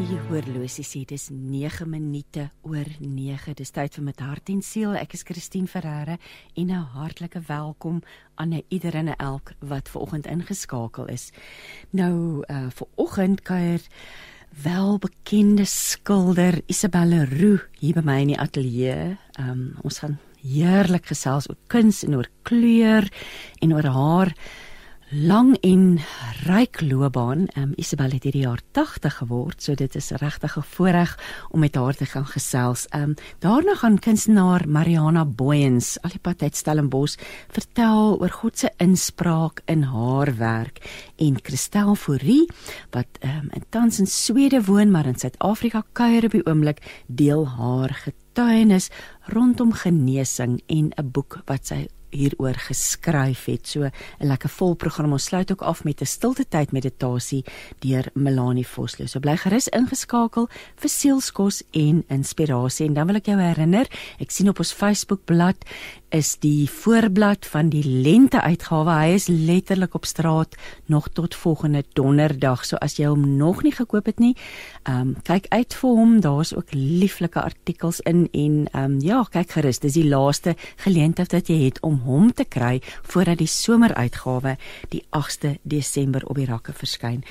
Die horlosie sê dis 9 minute oor 9. Dis tyd vir met hart en siel. Ek is Christine Ferreira en 'n hartlike welkom aan ieder en elk wat ver oggend ingeskakel is. Nou uh vir oggend kuier welbekende skilder Isabelle Roux hier by my in die ateljee. Um ons gaan heerlik gesels oor kuns en oor kleur en oor haar lang en ryk loopbaan. Um, Isabel het hierdie jaar 80 geword, so dit is regtig 'n voorreg om met haar te gaan gesels. Um, daarna gaan kunstenaar Mariana Booyens, al die pad uit Stellenbosch, vertel oor God se inspraak in haar werk en Christel Fourie wat um, in tans in Swede woon maar in Suid-Afrika kuier op die oomblik, deel haar getuienis rondom genesing en 'n boek wat sy hieroor geskryf het. So 'n lekker vol program. Ons sluit ook af met 'n stilte tyd meditasie deur Melanie Vosloo. So bly gerus ingeskakel vir sielskos en inspirasie. En dan wil ek jou herinner, ek sien op ons Facebook bladsy is die voorblad van die lente uitgawe. Hy is letterlik op straat nog tot volgende donderdag. So as jy hom nog nie gekoop het nie, ehm um, kyk uit vir hom. Daar's ook lieflike artikels in en ehm um, ja, kyk gerus. Dis die laaste geleentheid wat jy het om hom te kry voordat die someruitgawe die 8de Desember op die rakke verskyn.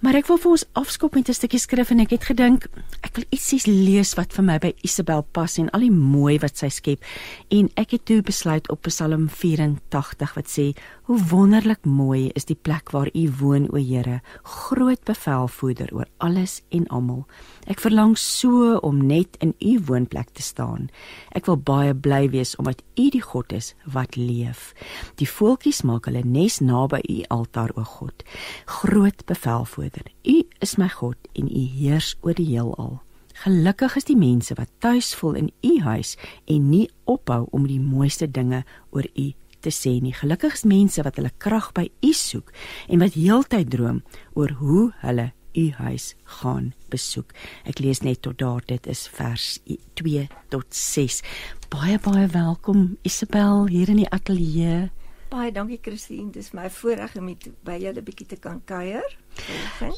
Maar ek wil vir ons afskop met 'n stukkie skrif en ek het gedink ek wil ietsie lees wat vir my by Isabel pas en al die mooi wat sy skep en ek het toe besluit op Psalm 84 wat sê hoe wonderlik mooi is die plek waar u woon o Here groot bevelvoerder oor alles en almal. Ek verlang so om net in u woonplek te staan. Ek wil baie bly wees omdat u die God is wat leef. Die voeltjies maak hulle nes naby u altaar o God. Groot bevelvoerder u is my God en u heers oor die heelal. Gelukkig is die mense wat tuis voel in u huis en nie ophou om die mooiste dinge oor u te sê nie. Gelukkig is mense wat hulle krag by u soek en wat heeltyd droom oor hoe hulle u huis gaan besoek. Ek lees net tot daar dit is vers 2 tot 6. Baie baie welkom Isabel hier in die ateljee. Baie dankie Christine, dis my voorreg om met by julle bietjie te kan kuier.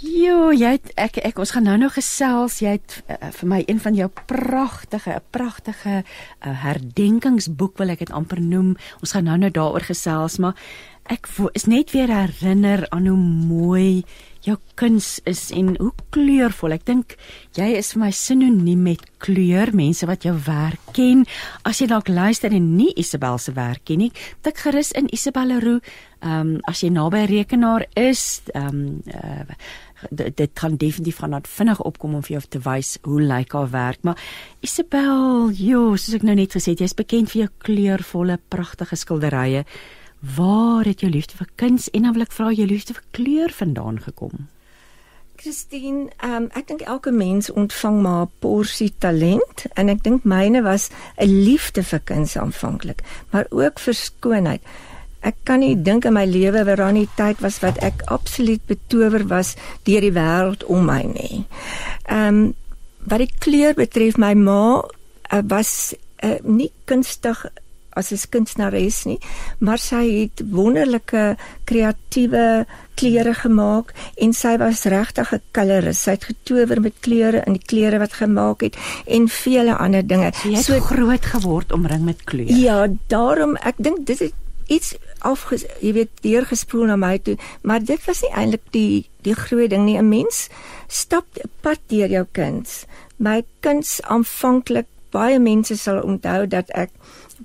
Jo, jy het, ek ek ons gaan nou nog gesels. Jy het uh, vir my een van jou pragtige, 'n pragtige uh, herdenkingsboek wil ek dit amper noem. Ons gaan nou nou daaroor gesels, maar ek is net weer herinner aan hoe mooi jou kuns is en hoe kleurvol. Ek dink jy is vir my sinoniem met kleur. Mense wat jou werk ken, as jy dalk luister en nie Isabel se werk ken nie, tik gerus in Isabel Leroux. Ehm um, as jy naby 'n rekenaar is, ehm um, uh, dit kan definitief van dat vinnig opkom om vir jou te wys hoe lyk haar werk maar Isabel jo soos ek nou net gesê het jy's bekend vir jou kleurvolle pragtige skilderye Waar het jou liefde vir kuns en dan wil ek vra jou liefde vir kleur vandaan gekom? Christine, um, ek dink elke mens ontvang maar 'n porsie talent en ek dink myne was 'n liefde vir kuns aanvanklik, maar ook vir skoonheid. Ek kan nie dink in my lewe waar daar nie tyd was wat ek absoluut betower was deur die wêreld om my nie. Ehm um, wat die kleur betref, my ma uh, was uh, nie kunstig as 'n kunstenares nie, maar sy het wonderlike kreatiewe klere gemaak en sy was regtig 'n koloris. Sy het getower met kleure in die klere wat gemaak het en vele ander dinge. So, jy het so groot geword omring met kleure. Ja, daarom ek dink dit is iets af jy weet deurgespoel na my toe, maar dit was nie eintlik die die groot ding nie. 'n Mens stap 'n pad deur jou kuns. My kuns aanvanklik baie mense sal onthou dat ek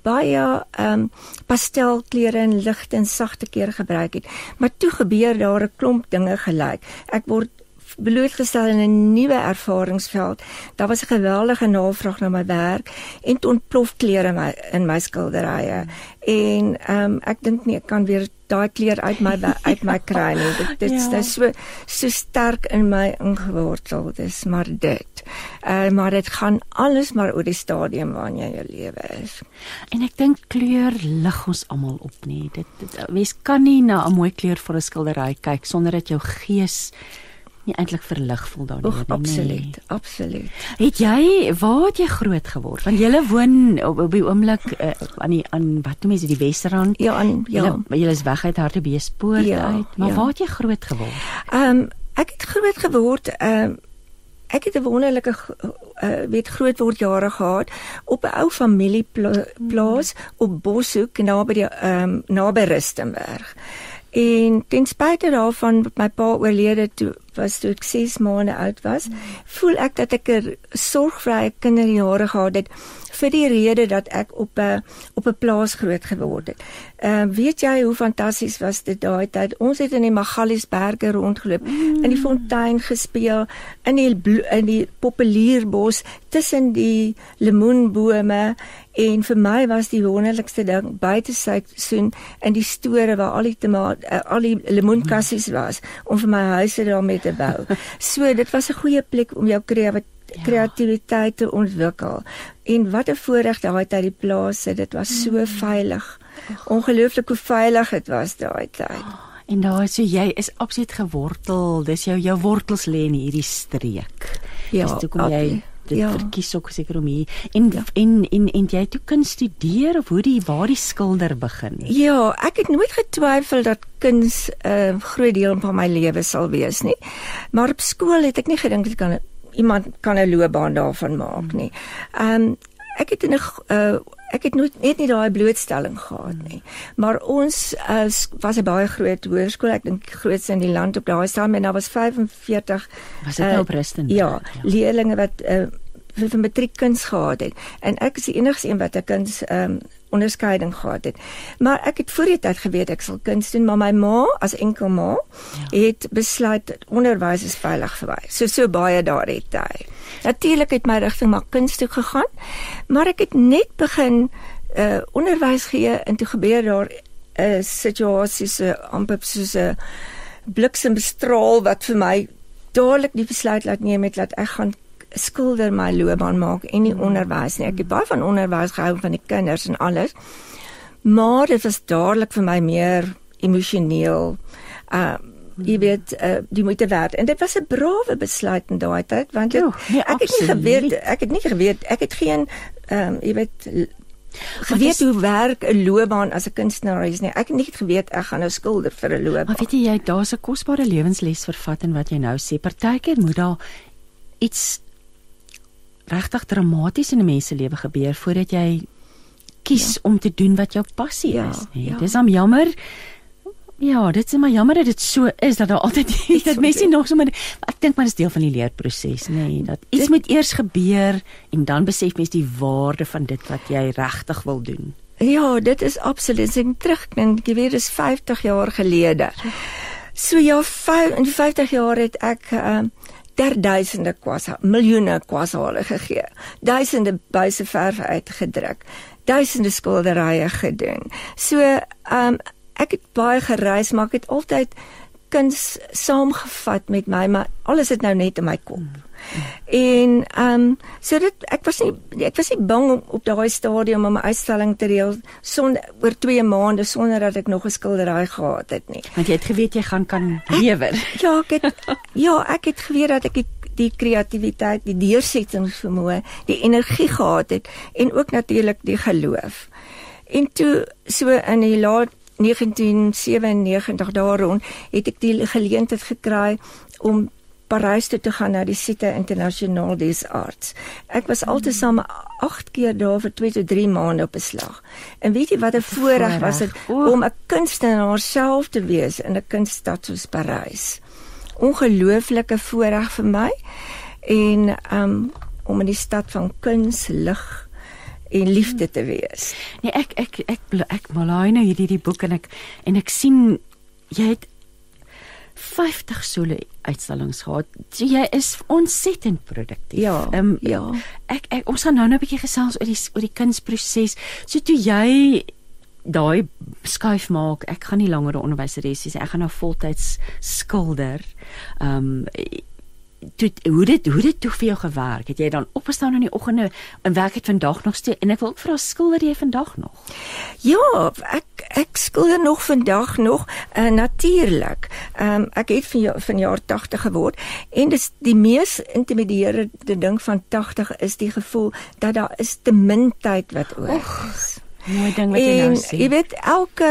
baie ehm um, pastelkleure en ligte en sagte kleure gebruik het. Maar toe gebeur daar 'n klomp dinge gelyk. Ek word blootgestel in 'n nuwe ervaringsveld. Daar was 'n geweldige navraag na my werk en ontplof kleure in my in my skilderye. En ehm um, ek dink nie ek kan weer daai kleur uit my uit my kry nie. Dit dit ja. is so so sterk in my ingewortel. Dis maar dit. Uh, maar dit gaan alles maar oor die stadium waarin jy jou lewe is. En ek dink kleur lig ons almal op nie. Dit, dit mens kan nie na 'n mooi kleur vir 'n skildery kyk sonder dat jou gees nie eintlik verlig voel daarin nie. Absoluut, nee. absoluut. Het jy waar het jy groot geword? Want jy woon op, op die oomblik uh, aan die aan wat noem jy die Wesrand? Ja, aan ja. Jy is weg uit Hartbeespoort ja, uit. Maar ja. waar het jy groot geword? Ehm um, ek het groot geword ehm um, ek het 'n wonderlike uh, weet groot word jare gehad op 'n ou familieplaas op Boshoek naby die ehm um, naby Rustenburg. En ten spyte daarvan my pa oorlede toe was toe ek 6 maande oud was, mm. voel ek dat ek 'n sorgvrye kinderjare gehad het vir die rede dat ek op 'n op 'n plaas groot geword het. Ehm uh, weet jy hoe fantasties was dit daai tyd? Ons het in die Magaliesberge rondgeloop, mm. in die fontein gespeel, in die in die populierbos tussen die lemoenbome en vir my was die wonderlikste ding buite seisoen in die store waar al die tomaat uh, al die lemoenkassies was om vir my huise daarmee te bou. So dit was 'n goeie plek om jou kreatiwiteit Ja. kreatiwiteit te ontwikkel. En wat 'n voorreg daai tyd die plase, dit was so mm. veilig. Ongelooflik hoe veilig dit was daai tyd. Oh, en daai so jy is absoluut gewortel. Dis jou jou wortels lê in hierdie streek. Ja, dis toe kom jy dit ja. verkies ook seker om hier en, ja. en en en jy toe kan studeer of hoe die waar die skilder begin. Ja, ek het nooit getwyfel dat kuns 'n uh, groot deel van my lewe sal wees nie. Maar op skool het ek nie gedink dit kan iemand kan 'n loopbaan daarvan maak nie. Ehm um, ek het in 'n uh, ek het nooit net nie daai blootstelling gehad nie. Maar ons as was 'n baie groot hoërskool, ek dink grootste in die land op daai stadium en daar was 45 was dit uh, op Ruston. Ja, ja, leerlinge wat uh, vir matriek kuns gehad het. En ek is die enigste een wat 'n kuns ehm um, onderskeiding gehad het. Maar ek het voor die tyd geweet ek sal kuns doen, maar my ma as enkel ma ja. het besluit onderwys is veilig vir my. So so baie daardie tyd. Natuurlik het my rigting maar kuns toe gegaan, maar ek het net begin uh onderwys gee en toe gebeur daar 'n uh, situasie so amper soos 'n bliksemstraal wat vir my dadelik die besluit laat neem het dat ek gaan skilder my loopbaan maak en nie mm. onderwys nie. Ek het baie van onderwys gehou van die kinders en alles. Maar dit was dadelik vir my meer emosioneel. Uh jy weet uh, die moeite werd en dit was 'n brawe besluit in daai tyd want dit, oh, nee, ek het nie geweet ek het nie geweet ek het geen ehm um, jy weet geweet hoe werk 'n loopbaan as 'n kunstenaar is nie ek het nie geweet ek gaan nou skilder vir 'n loopbaan maar weet jy jy daar's 'n kosbare lewensles vervat in wat jy nou sê partykeer moet daar iets regtig dramaties in 'n mens se lewe gebeur voordat jy kies ja. om te doen wat jou passie ja, is. Nee, ja. Dis am jammer. Ja, dit is maar jammer dat dit so is dat daar altyd dat mense nog so maar ek dink maar dis deel van die leerproses, nê, nee, dat iets dit, moet eers gebeur en dan besef mens die waarde van dit wat jy regtig wil doen. Ja, dit is absoluut. Ek terugdink, jy weet, dis 50 jaar gelede. So ja, in 50 jaar het ek ehm ter duisende kwasa, miljoene kwasale gegee. Duisende buise verf uitgedruk. Duisende skilderye gedoen. So, ehm um, ek het baie gereis, maar ek het altyd kuns saamgevat met my, maar alles het nou net in my kop. Hmm. En ehm um, so dit ek was nie ek was nie bang om op daai stadium om 'n uitstalling te reël sonder oor 2 maande sonder dat ek nog 'n skildery gehad het nie. Want jy het geweet jy gaan kan lewer. Ja, ek het ja, ek het geweet dat ek die, die kreatiwiteit, die deursettingsvermoë, die energie gehad het en ook natuurlik die geloof. En toe so in die laat 1997 daar rond het ek die geleentheid gekry om Parys toe te gaan na die Site Internasionaal des Arts. Ek was altesaam 8 keer daar vir 2 tot 3 maande op beslag. En weet jy wat 'n voorreg was dit om 'n kunstenaar self te wees in 'n kunststad soos Parys. Ongelooflike voorreg vir my en um om in die stad van kuns, lig en liefde te wees. Nee, ek ek ek ek, ek malaai nou hierdie die boek en ek en ek sien jy het 50 solo uitstallings gehad. So jy is ontsettend produktief. Ja. Um, ja. Ek ek ons gaan nou nou 'n bietjie gesels oor die oor die kunsproses. So toe jy daai skuif maak, ek gaan nie langer 'n onderwyseres wees nie. Ek gaan nou voltyds skilder. Ehm um, toe hoe dit hoe dit toe vir jou gewerk? Het jy dan opgestaan in die oggende en werk het vandag nog steeds? En ek wil ook vra skilder jy vandag nog? Ja ek ek skilder nog vandag nog uh, natuurlik um, ek het van van jaar 80 geword en dis die mees intimiderende ding van 80 is die gevoel dat daar is te min tyd wat oor is Mooi ding wat jy nou sê. Jy weet elke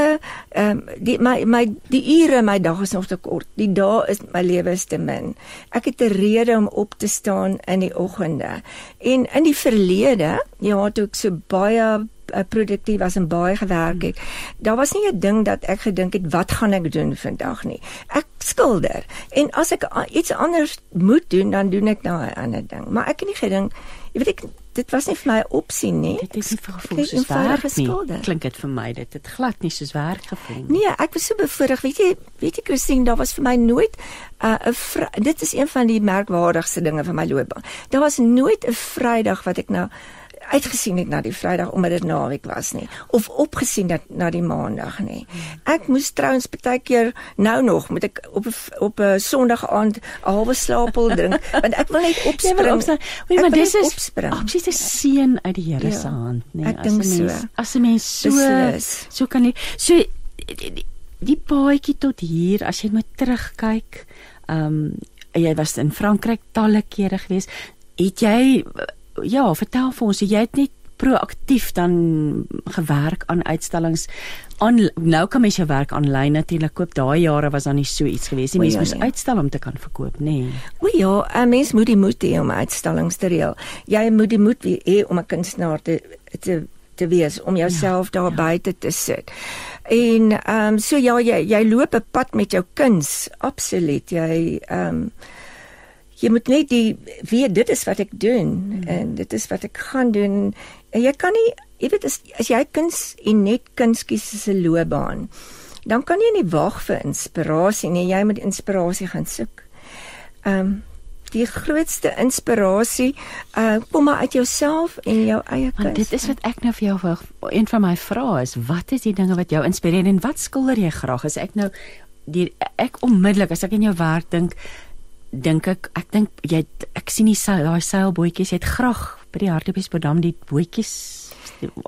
ehm um, die my my die ure in my dag is nog te kort. Die dae is my lewe is te min. Ek het 'n rede om op te staan in die oggende. En in die verlede, ja, toe ek so baie uh, produktief was en baie gewerk het. Daar was nie 'n ding dat ek gedink het wat gaan ek doen vandag nie. Ek skilder. En as ek iets anders moet doen, dan doen ek nou 'n ander ding. Maar ek het nie gedink, jy weet ek dit was nie vir my 'n opsie nie. Dit is nie vir gevoel soos werk nie. Klink dit vir my dit het glad nie soos werk gevoel nie. Nee, ek was so bevoorreg. Weet jy, weet jy Christine, daar was vir my nooit 'n uh, dit is een van die merkwaardigste dinge van my loopbaan. Daar was nooit 'n Vrydag wat ek nou uitgesien het na die Vrydag omdat dit naweek was nie of opgesien het na die Maandag nie. Ek moes trouens baie keer nou nog moet ek op op 'n Sondag aand 'n halwe slaapel drink want ek wil net opspring. Ja, opstaan. Weet maar dis is absoluut 'n seën uit die Here se ja, hand, nee. Ek dink so. As 'n mens so Beslis. so kan jy so die, die paadjie tot hier as jy moet terugkyk. Ehm um, jy was in Frankryk talle kere gewees. Het jy ja, vertel vir ons, jy het net proaktief dan gewerk aan uitstallings. On, nou kan mens jou werk aanlyn natuurlik koop. Daai jare was dan nie so iets gewees nie. Mens ja, moes nee. uitstel om te kan verkoop, nê. Nee. O ja, 'n mens moet die moed hê om uitstallings te reël. Jy moet die moed hê om 'n kunstenaar te te te wees om jouself ja, daar ja. buite te sit. En ehm um, so ja, jy jy loop 'n pad met jou kuns, absoluut. Jy ehm um, jy moet net die weet dit is wat ek doen mm. en dit is wat ek gaan doen en jy kan nie jy weet as, as jy kuns en net kuns kies as 'n loopbaan dan kan jy nie wag vir inspirasie nie jy moet inspirasie gaan soek. Ehm um, die grootste inspirasie uh kom maar uit jouself en jou eie kuns. Want dit is wat ek nou vir jou wil een van my vrae is wat is die dinge wat jou inspireer en wat skilder jy graag as ek nou die ek onmiddellik as ek in jou werk dink dink ek ek dink jy ek sien die daai seilbootjies jy het graag by die Hartbeespoortdam die bootjies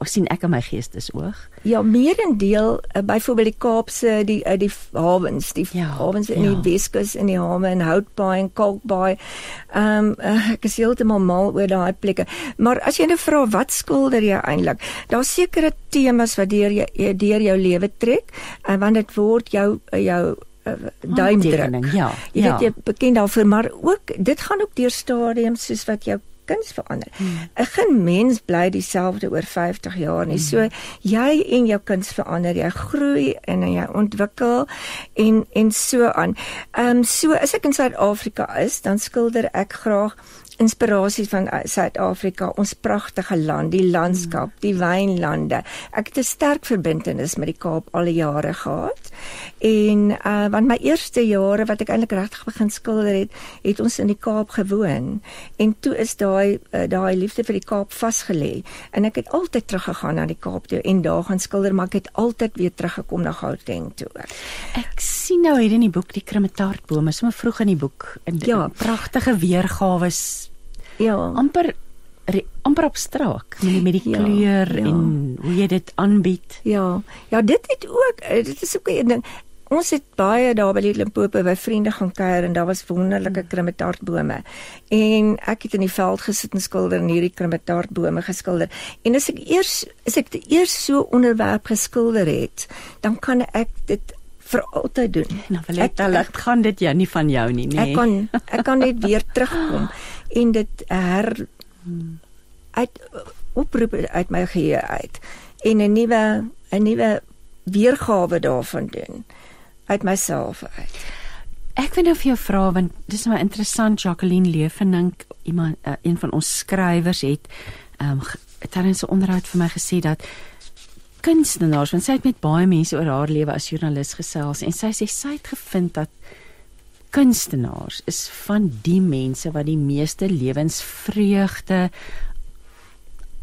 sien ek in my geestesoog. Ja, meerendeel uh, byvoorbeeld die Kaapse die uh, die hawens, die ja, hawens in ja. die Weskus in die hawe in Houtbaai en Kalkbaai. Ehm um, ek is heeltemal mal oor daai plekke. Maar as jy nou vra wat skilder jy eintlik? Daar's sekere temas wat deur jy deur jou lewe trek en uh, want dit word jou jou duimdruk. Ja. Jy ja. weet jy bekend daarvoor, maar ook dit gaan ook deur stadiums soos wat jou kuns verander. Hmm. 'n Geen mens bly dieselfde oor 50 jaar nie. Hmm. So jy en jou kuns verander, jy groei en jy ontwikkel en en so aan. Ehm um, so as ek in Suid-Afrika is, dan skilder ek graag inspirasie van uh, Suid-Afrika, ons pragtige land, die landskap, die wynlande. Ek het 'n sterk verbintenis met die Kaap al die jare gehad. En uh want my eerste jare wat ek eintlik regtig begin skilder het, het ons in die Kaap gewoon. En toe is daai uh, daai liefde vir die Kaap vasgelê. En ek het altyd teruggegaan na die Kaap toe en daar gaan skilder, maar ek het altyd weer teruggekom na Gauteng toe. Ek sien nou hier in die boek die kremetaartbome, sommer vroeg in die boek. En ja, pragtige weergawe Ja. amper amper abstrakt met met die ja, kleur ja. en hoe jy dit aanbied. Ja. Ja, dit het ook eh, dit is ook 'n ding. Ons het baie daar by Limpopo by vriende gaan kuier en daar was wonderlike kremetaartbome. En ek het in die veld gesit en skilder en hierdie kremetaartbome geskilder. En as ek eers as ek dit eers so onderwerp geskilder het, dan kan ek dit vir altyd doen. Nou wil ek dan laat gaan dit jou nie van jou nie, nee. Ek kan ek kan net weer terugkom en dit her uit oproep uit my geheue uit en 'n nuwe 'n nuwe weergawe daarvan doen uit myself uit. Ek wil nou vir jou vra want dis nou interessant Jacqueline Leefenink iemand uh, een van ons skrywers het ehm um, tydens 'n onderhoud vir my gesê dat kunstenaars want sy het met baie mense oor haar lewe as joernalis gesels en sy sê sy het gevind dat kunstenaars is van die mense wat die meeste lewensvreugde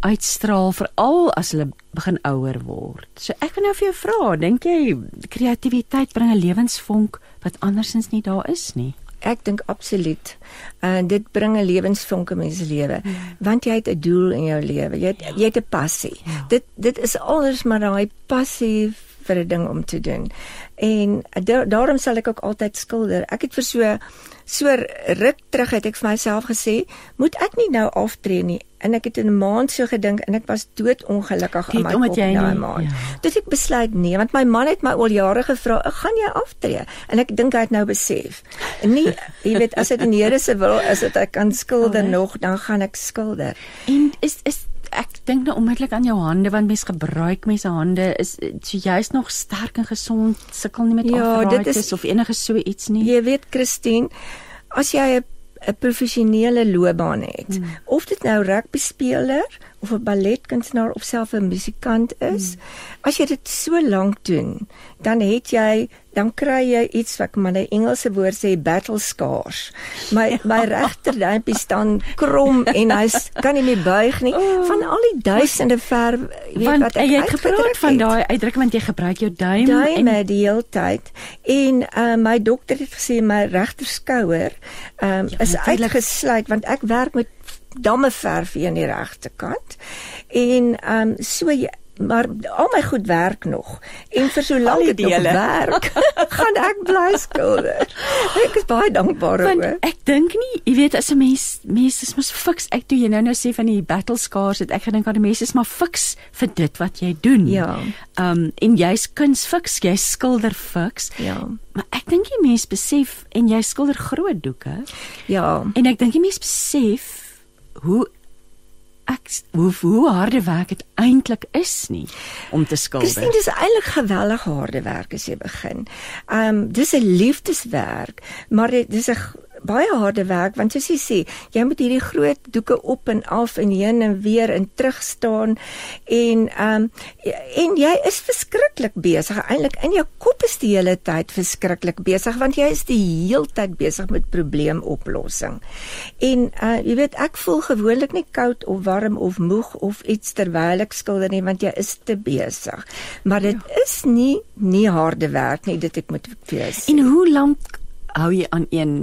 uitstraal veral as hulle begin ouer word. So ek wil nou vir jou vra, dink jy kreatiwiteit bring 'n lewensvonk wat andersins nie daar is nie? Ek dink absoluut. En uh, dit bring 'n lewensvonk in mens se lewe, hmm. want jy het 'n doel in jou lewe. Jy het ja. jy het 'n passie. Ja. Dit dit is alles maar daai passie vir 'n ding om te doen. En da daarom sal ek ook altyd skilder. Ek het vir so So ruk terug het ek vir myself gesê, moet ek nie nou aftree nie. En ek het in 'n maand so gedink en ek was doodongelukkig Dit in my kop jy daai maand. ja. Dis ek besluit nee, want my man het my al jare gevra, "Gaan jy aftree?" En ek dink hy het nou besef. Nie, jy weet, as dit in die Here se wil is dat ek kan skilder Alright. nog, dan gaan ek skilder. En is is ek dink nou onmiddellik aan jou hande want mens gebruik mense hande is so jy's nog sterk en gesond sukkel nie met Ja, arthritis is- of enige so iets nie. Jy weet Christine, as jy 'n 'n professionele loopbaan het, hmm. of dit nou rugby speler of 'n balletkunstenaar of self 'n musikant is, hmm. as jy dit so lank doen, dan het jy dan kry jy iets wat maar 'n Engelse woord sê battle scars. My ja. my regterduimpie staan krom en hy kan nie meer buig nie oh. van al die duisende ver weet want wat ek jy het gepraat van daai uitdrukking want jy gebruik jou duim duime en die hele tyd en uh, my dokter het gesê my regter skouer um, Ja, is uitgesluit want ek werk met damme verf hier aan die regterkant. En um, so jy, maar al my goed werk nog. En vir so lank dit nog werk gaan ek bly skilder. Ek is baie dankbaar want oor ek dink nie jy weet as 'n mens mense is mos fiks. Ek toe jy nou nou sê van die battle scars het ek gedink aan die mense is maar fiks vir dit wat jy doen. Ja. um en jy's kunsfiks jy's skilder fiks. Ja. Maar ek dink die mense besef en jy skilder groot doeke. Ja. En ek dink die mense besef hoe ek hoe hoe harde werk dit eintlik is nie om te skilder. Christine, dis eintlik geweldige harde werk as jy begin. Ehm um, dis 'n liefdeswerk, maar dit dis 'n baie harde werk want soos jy sê, jy moet hierdie groot doeke op en af en heen en weer en terug staan en ehm um, en jy is verskriklik besig. Eintlik in jou kop is die hele tyd verskriklik besig want jy is die heeltyd besig met probleemoplossing. En uh jy weet ek voel gewoonlik nie koud of warm of moeg of iets terwyl ek skilder nie want jy is te besig. Maar dit ja. is nie nie harde werk nie, dit ek moet sê. En hoe lank hou jy aan een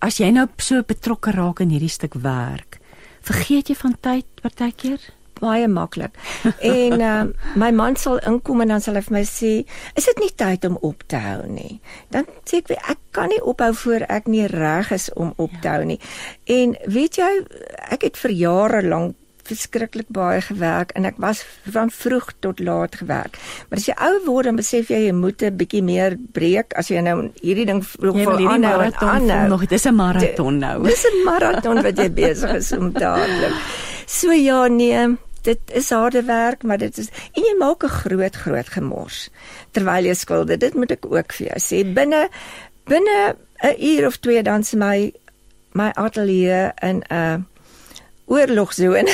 as jy nou so betrokke raak in hierdie stuk werk? Vergeet jy van tyd partykeer? baie maklik. En uh, my man sal inkom en dan sal hy vir my sê, "Is dit nie tyd om op te hou nie?" Dan sê ek, "Ek kan nie ophou voor ek nie reg is om op te hou nie." En weet jy, ek het vir jare lank verskriklik baie gewerk en ek was van vroeg tot laat gewerk. Maar as jy ouer word dan besef jy jy moet 'n bietjie meer breek as jy nou hierdie ding vroeg vol hierdie aanhou en marathon aanhou. nog, dis 'n marathon nou. Dis 'n marathon wat jy besig is om te hardloop. So ja, nee, dit is harde werk, maar dit is en jy maak 'n groot groot gemors terwyl jy skilder. Dit moet ek ook vir jou sê. Binne binne 'n uur of twee dan se my my ateljee in 'n oorlogsone.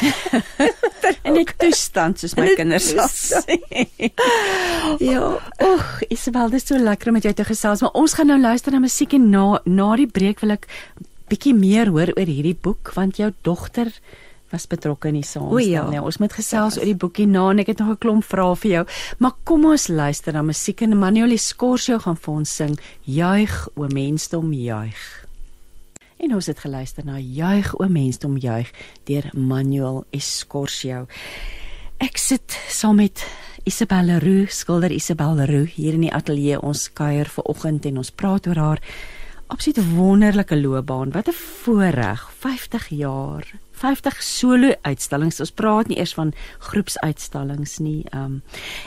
In 'n toestand soos my kinders sal sê. ja. Ag, Isabel, dit is so lekker om met jou te gesels, maar ons gaan nou luister na musiek en na na die breek wil ek bietjie meer hoor oor hierdie boek want jou dogter was betrokke in die saamstel. Ja. Nee, ons moet gesels oor die boekie na en ek het nog 'n klomp vrae vir jou. Maar kom ons luister na musiek en Manuel Scorsio gaan vir ons sing Juig o mensdom juig. En ons het geluister na Juig o mensdom juig deur Manuel Escorsio. Ek sit saam met Isabel Leroux, skilder Isabel Leroux hier in die ateljee. Ons kuier ver oggend en ons praat oor haar absoluut wonderlike loopbaan. Wat 'n voorreg, 50 jaar. 50 solo uitstallings. Ons praat nie eers van groepsuitstallings nie. Um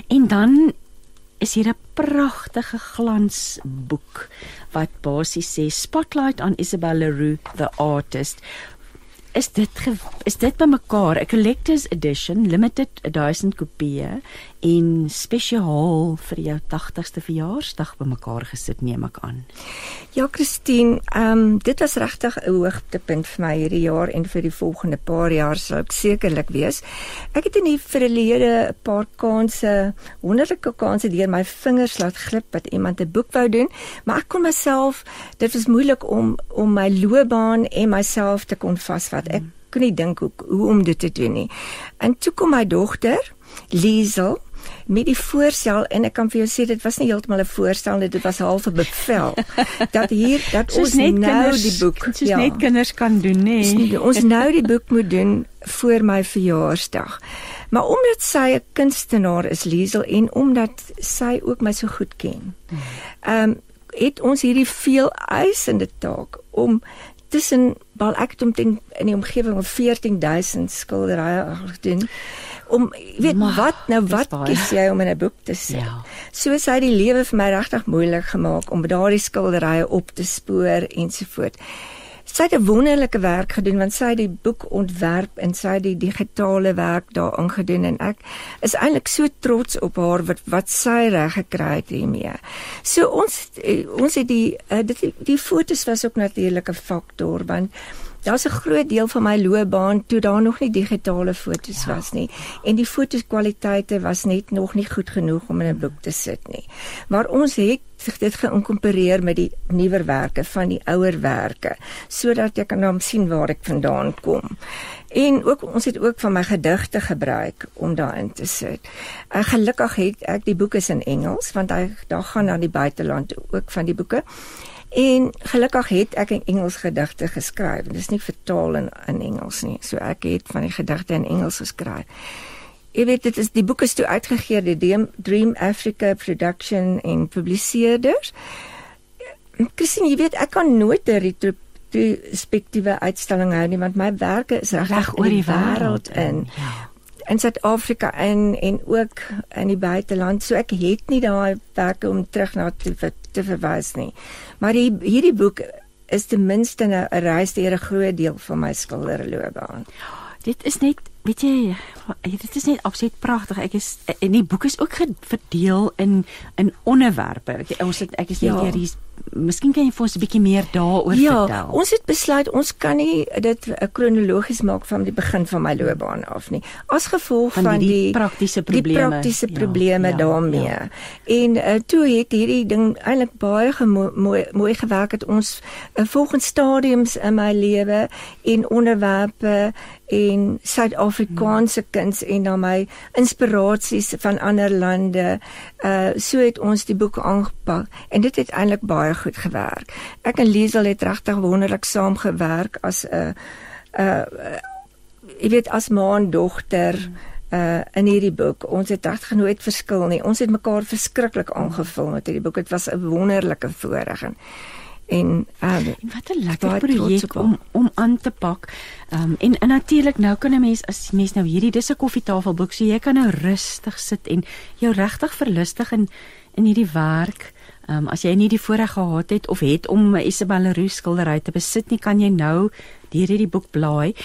en dan is hier 'n pragtige glansboek wat basies sê Spotlight on Isabel Leroux the artist. Is dit ge, is dit bymekaar 'n collector's edition, limited 1000 kopieë en spesiaal vir jou 80ste verjaarsdag bymekaar gesit neem ek aan. Ja, Christine, ehm um, dit was regtig 'n hoogtepunt vir my hierdie jaar en vir die volgende paar jaar sal ek sekerlik wees. Ek het in die verlede 'n paar kanse, wonderlike kanse deur my vingers laat glip wat iemand 'n boek wou doen, maar ek kon myself, dit was moeilik om om my loopbaan en myself te kon vasvat. Ek kon nie dink hoe hoe om dit te doen nie. En toe kom my dogter, Liesel, met die voorstel en ek kan vir jou sê dit was nie heeltemal 'n voorstel nie, dit was half 'n bevel dat hier dat Soos ons nou kinders die boek soos ja. net kinders kan doen, nê. Nee. ons nou die boek moet doen voor my verjaarsdag. Maar omdat sy 'n kunstenaar is, Liesel, en omdat sy ook my so goed ken. Ehm um, het ons hierdie veel eisende taak om tussen wel ek het omtrent in die omgewing van 14000 skilderye gedoen om weet maar, wat nou wat kies jy om in 'n boek te sit. Ja. Soos hy die lewe vir my regtig moeilik gemaak om daardie skilderye op te spoor ensovoorts sy het 'n wonderlike werk gedoen want sy het die boek ontwerp en sy het die digitale werk daarin gedoen en ek is eintlik so trots op haar wat wat sy reg gekry het hiermee. So ons eh, ons het die uh, dit die fotos was ook natuurlik 'n faktor want Daar's 'n groot deel van my loopbaan toe daar nog nie digitale fotos ja. was nie en die fotoskwaliteite was net nog nie goed genoeg om in 'n boek te sit nie. Maar ons het dit geïnkorporeer met die nuwer werke van die ouer werke sodat jy kan dan sien waar ek vandaan kom. En ook ons het ook van my gedigte gebruik om daarin te sit. Ek uh, gelukkig het ek die boek is in Engels want hy daar gaan na die buiteland ook van die boeke. En gelukkig het ek in Engels gedigte geskryf. Dit is nie vertaal in in Engels nie. So ek het van die gedigte in Engels geskryf. Jy weet dit is die boek is toe uitgegee deur Dream Africa Production en publiseerders. Christine, jy weet ek kan nooit 'n retrospektiewe uitstalling hou nie want my werke is reg oor die wêreld in. Ja in Suid-Afrika in en ook in die buiteland. So ek het nie daai werke om terug na te, te verwys nie. Maar die, hierdie boek is ten minste 'n reis deur 'n groot deel van my skilderloopbaan. Dit is net, weet jy, dit is net absoluut pragtig. Ek is en die boek is ook verdeel in in onderwerpe. Ek, ons het ek is net ja. hier miskien kan jy vir ons 'n bietjie meer daaroor ja, vertel. Ja, ons het besluit ons kan nie dit kronologies maak van die begin van my loopbaan af nie. As gevolg van, van die, die praktiese probleme. Die praktiese ja, probleme ja, daarmee. Ja. En uh, toe het hierdie ding eintlik baie mooi mooi gewerk het ons uh, volgens stadiums in my lewe en onderwerpe en Suid-Afrikaanse hmm. Kuns en dan my inspirasies van ander lande. Uh so het ons die boek aangepak en dit het eintlik baie goed gewerk. Ek en Liesel het regtig wonderlik saamgewerk as 'n uh, uh jy weet as ma en dogter uh in hierdie boek. Ons het regtig nooit verskil nie. Ons het mekaar verskriklik aangevul met hierdie boek. Dit was 'n wonderlike voorreg en en um, wat 'n lekker projek om om aan te pak. Um en, en natuurlik nou kan 'n mens as mens nou hierdie dis 'n koffietafelboek, so jy kan nou rustig sit en jou regtig verlustig in in hierdie werk. Um as jy nie die voorreg gehad het of het om 'n Isabelle Roos skildery te besit nie, kan jy nou deur hierdie boek blaai.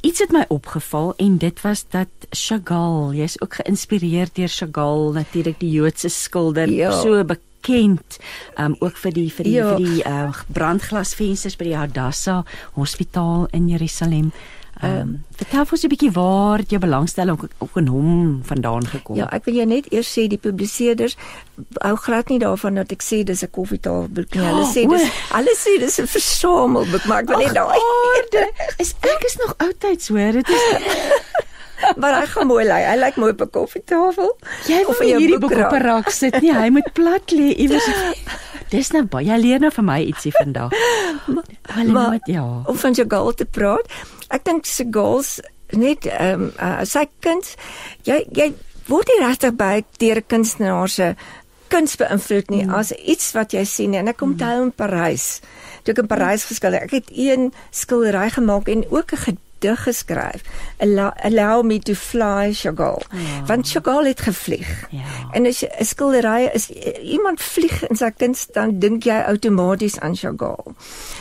Iets het my opgeval en dit was dat Chagall, jy's ook geïnspireerd deur Chagall, natuurlik die Joodse skilder, ja. so bekend um ook vir die vir die ja. vir die uh, brandglasvensters by die Hadassah Hospitaal in Jerusalem. Ehm um, vertel ons 'n bietjie waar jou belangstelling ook, ook in hom vandaan gekom. Ja, ek wil jou net eers sê die publiseerders hou glad nie daarvan dat ek sê dis 'n koffietafelboek nie. Hulle sê dis hulle sê dis 'n versamelboek, maar ek wil net daai is ek is nog oudtyds hoor. Dit is Maar hy gaan mooi lê. Hy lyk mooi op 'n koffietafel. Jy of in hierdie boek op 'n rak sit nie. Hy moet plat lê iewers. Dis nou baie leer nou vir my ietsie vandag. Hulle moet ja. Om van jou gaal te praat. Ek dink se gaals net ehm um, uh, sy kind jy jy word nie regtig by deur kunstenaars se kuns beïnvloed nie mm. as iets wat jy sien en ek kom mm. toe in Parys. Toe ek in Parys geskilder, ek het een skildery gemaak en ook 'n gedig geskryf. Allow, me to fly Chagall. Ja. Want Chagall het gevlieg. Ja. En as 'n skildery is iemand vlieg in sy kuns dan dink jy outomaties aan Chagall.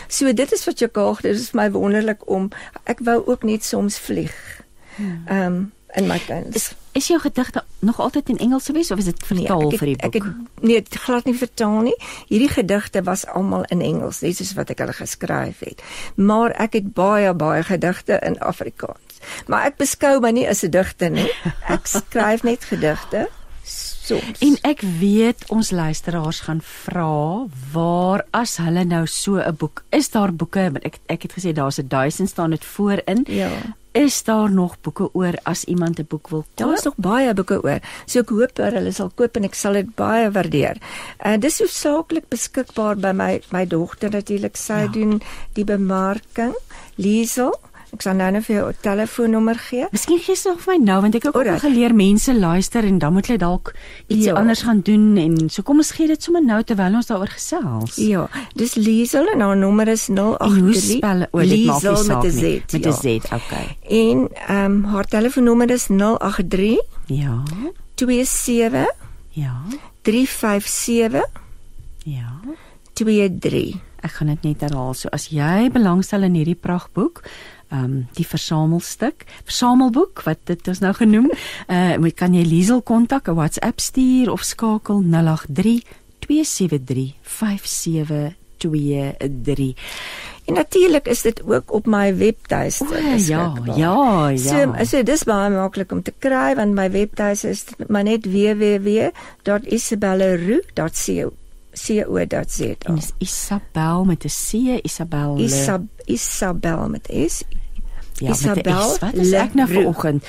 So dit is wat Chagall, dit is my wonderlik om ek wou ook net soms vlieg. Hmm. Ehm ja. um, in my kuns. Is, is jou gedigte nog altyd in Engels gewees of is dit vertaal nee, het, vir die boek? Ek het nee, dit glad nie vertaal nie. Hierdie gedigte was almal in Engels, net soos wat ek hulle geskryf het. Maar ek het baie baie gedigte in Afrikaans. Maar ek beskou my nie as 'n digter nie. Ek skryf net gedigte. Soms. En ek weet ons luisteraars gaan vra waar as hulle nou so 'n boek is daar boeke ek ek het gesê daar's 'n duisend staan dit voorin. Ja is daar nog boeke oor as iemand 'n boek wil koop? Daar is nog baie boeke oor. So ek hoop hulle sal koop en ek sal dit baie waardeer. En dis hoofsaaklik beskikbaar by my my dogter natuurlik. Sy ja. doen die bemarking. Liesel Ek sal nou net vir jou 'n telefoonnommer gee. Miskien gee jy nog vir my nou want ek het ook Alright. al geleer mense luister en dan moet hulle dalk iets Ja. anders gaan doen en so kom ons gee dit sommer nou terwyl ons daaroor gesels. Ja, dis Liesel en haar nommer is 083. En hoe spel o dit maak nie saak met 'n Z. nie. met 'n ja. Z, okay. En ehm um, haar telefoonnommer is 083 Ja. 27 Ja. 357 Ja. 23. Ek gaan dit net herhaal. So as jy belangstel in hierdie pragtboek, ehm um, die versamelstuk, versamelboek wat dit is nou genoem, uh moet kan jy Liesel kontak, 'n WhatsApp stuur of skakel 083 273 5723. En natuurlik is dit ook op my webtuiste. Ja, beskikbaar. ja, ja. So, so dis baie maklik om te kry want my webtuiste is maar net www.isabelleroux.co.za. En dis Isabel met 'n C, Isabel. Isab Isabel met S. ja, met Isabel S. Wat is ek nou vanoggend?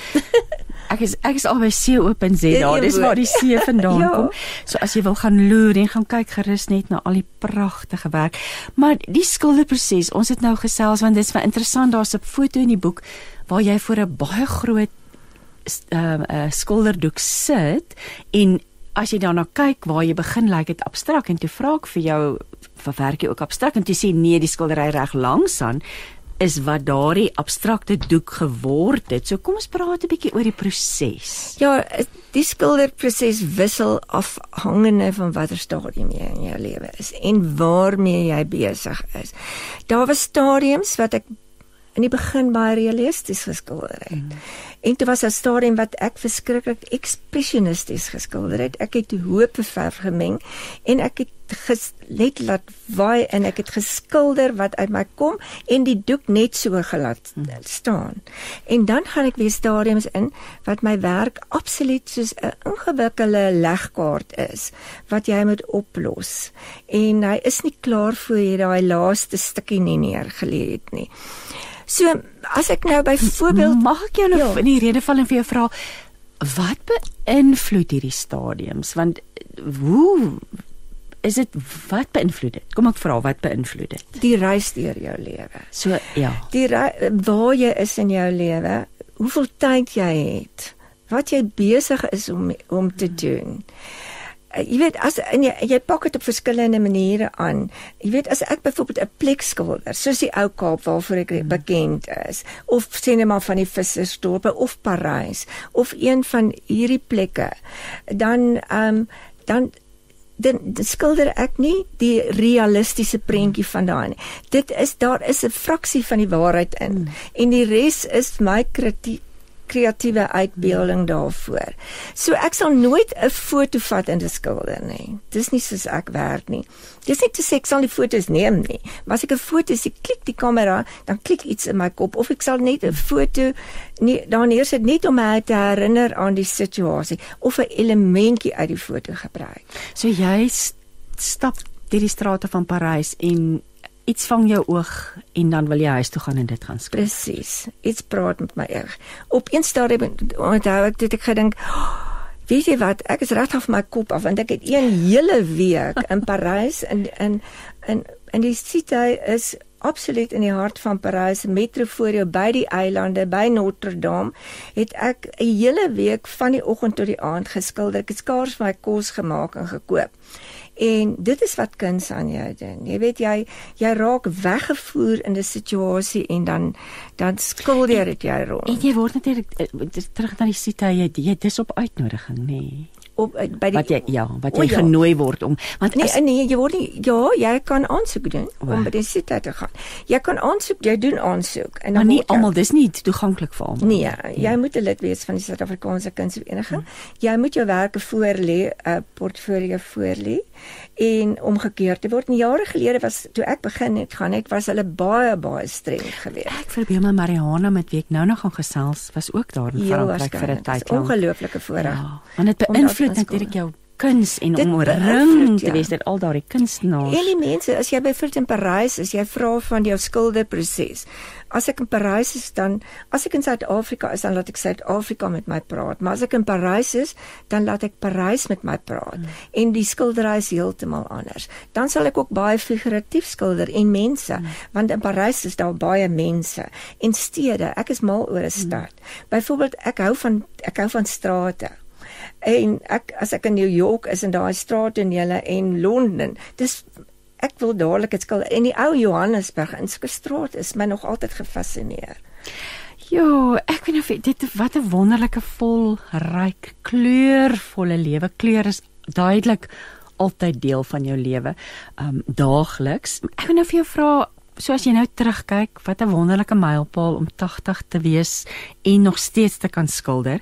Ek is ek is albei C.za. Ja, Dis een waar die C vandaan Ja. kom. So as jy wil gaan loer en gaan kyk gerus net na al die pragtige werk. Maar die skilderproses, ons het nou gesels want dit is vir interessant daar's 'n foto in die boek waar jy voor 'n baie groot ehm uh, skilderdoek sit en as jy daarna kyk waar jy begin lyk dit abstrakt en toe vra ek vir jou verwerk jy ook abstrakt en toe sê nee die skildery reg langs aan is wat daardie abstrakte doek geword het. So kom ons praat 'n bietjie oor die proses. Ja, die skilderproses wissel afhangende van watter stadium jy in jou lewe is en waarmee jy besig is. Daar was stadiums wat ek in die begin baie realisties geskilder het. Mm. En dit was 'n stadium wat ek verskriklik ekspressionisties geskilder het. Ek het hoop verf gemeng en ek het net laat waai en ek het geskilder wat uit my kom en die doek net so gelaat mm. staan. En dan gaan ek weer stadiums in wat my werk absoluut soos 'n ingewikkelde legkaart is wat jy moet oplos. En hy is nie klaar voor jy daai laaste stukkie nie neergelê het nie. So as ek nou byvoorbeeld mag ek jou nog Ja. in die rede val en vir jou vra wat beïnvloed hierdie stadiums want hoe is dit wat beïnvloed dit? Kom ek vra wat beïnvloed dit? die reis deur jou lewe. So ja. Die waar jy is in jou lewe, hoeveel tyd jy het, wat jy besig is om om te doen. Uh, Jy weet as en jy, jy pak dit op verskillende maniere aan. Jy weet as ek byvoorbeeld 'n plek skilder, soos die ou Kaap waarvoor ek hmm. bekend is, of sê net maar van die vissersdorpe of Parys of een van hierdie plekke, dan ehm um, dan dan skilder ek nie die realistiese prentjie van daai nie. Dit is daar is 'n fraksie van die waarheid in mm. en die res is my kritiek kreatiewe uitbeelding daarvoor. So ek sal nooit 'n foto vat en dit skilder nie. Dis nie soos ek werk nie. Dis nie te sê ek sal die foto's neem nie. Maar as ek 'n foto sien, klik die kamera, dan klik iets in my kop of ek sal net 'n foto nie daar neersit net om my te herinner aan die situasie of 'n elementjie uit die foto gebruik. So jy stap deur die strate van Parys en iets vang jou oog en dan wil jy huis toe gaan en dit gaan skryf. Presies. Iets praat met my erg. Op een stadium onthou ek dit ek gedink Weet jy wat, ek is regtig van my kop af want ek het een hele week in Parys in in in in die city is absoluut in die hart van Parys, metro voor jou by die eilande, by Notre Dame, het ek 'n hele week van die oggend tot die aand geskilder. Ek het skaars my kos gemaak en gekoop. En dit is wat kuns aan jou doen. Jy weet jy jy raak weggevoer in 'n situasie en dan dan skilder jy dit jy rond. En jy word natuurlik eh, terug na die site jy jy dis op uitnodiging nê. Nee. Op eh, by die Wat jy ja, wat O, jy ja. genooi word om want Nee, as, nee, jy word nie ja, jy kan aansoek doen O. om by die site te gaan. Jy kan aansoek, jy doen aansoek en maar dan nie word jy- almal dis nie toeganklik vir almal. Nee, jy moet 'n lid wees van die Suid-Afrikaanse Kunsvereniging. Jy moet jou werke voorlê, 'n uh, portfolio voorlê en omgekeerd te word. En jare gelede was toe ek begin het gaan het, was hulle baie baie streng geweest. Ek verbeel my Mariana met wie ek nou nog gaan gesels was ook daar in Frankryk vir 'n tyd lank. Ongelooflike voorreg. Ja, want dit om beïnvloed natuurlik jou kuns en Dit omring te ja. wees deur al daardie kunstenaars. En die mense, as jy byvoorbeeld in Parys is, jy vra van jou skilderproses. As ek in Parys is dan as ek in Suid-Afrika is, dan laat ek Suid-Afrika met my praat, maar as ek in Parys is, dan laat ek Parys met my praat. Mm. En die skildery is heeltemal anders. Dan sal ek ook baie figuratief skilder en mense, mm. want in Parys is daar baie mense en stede. Ek is mal oor 'n stad. Mm. Byvoorbeeld ek hou van ek hou van strate. En ek as ek in New York is en daai straattonele en Londen, dis ek wil dadelik dit skil en die ou Johannesburg in Skiestraat is my nog altyd gefassineer. Ja, ek weet of dit wat 'n wonderlike vol ryk kleurvolle lewe. Kleur is duidelik altyd deel van jou lewe. Um daagliks. Ek wil nou vir jou vra So as jy nou terugkyk, wat 'n wonderlike mylpaal om 80 te wees en nog steeds te kan skilder.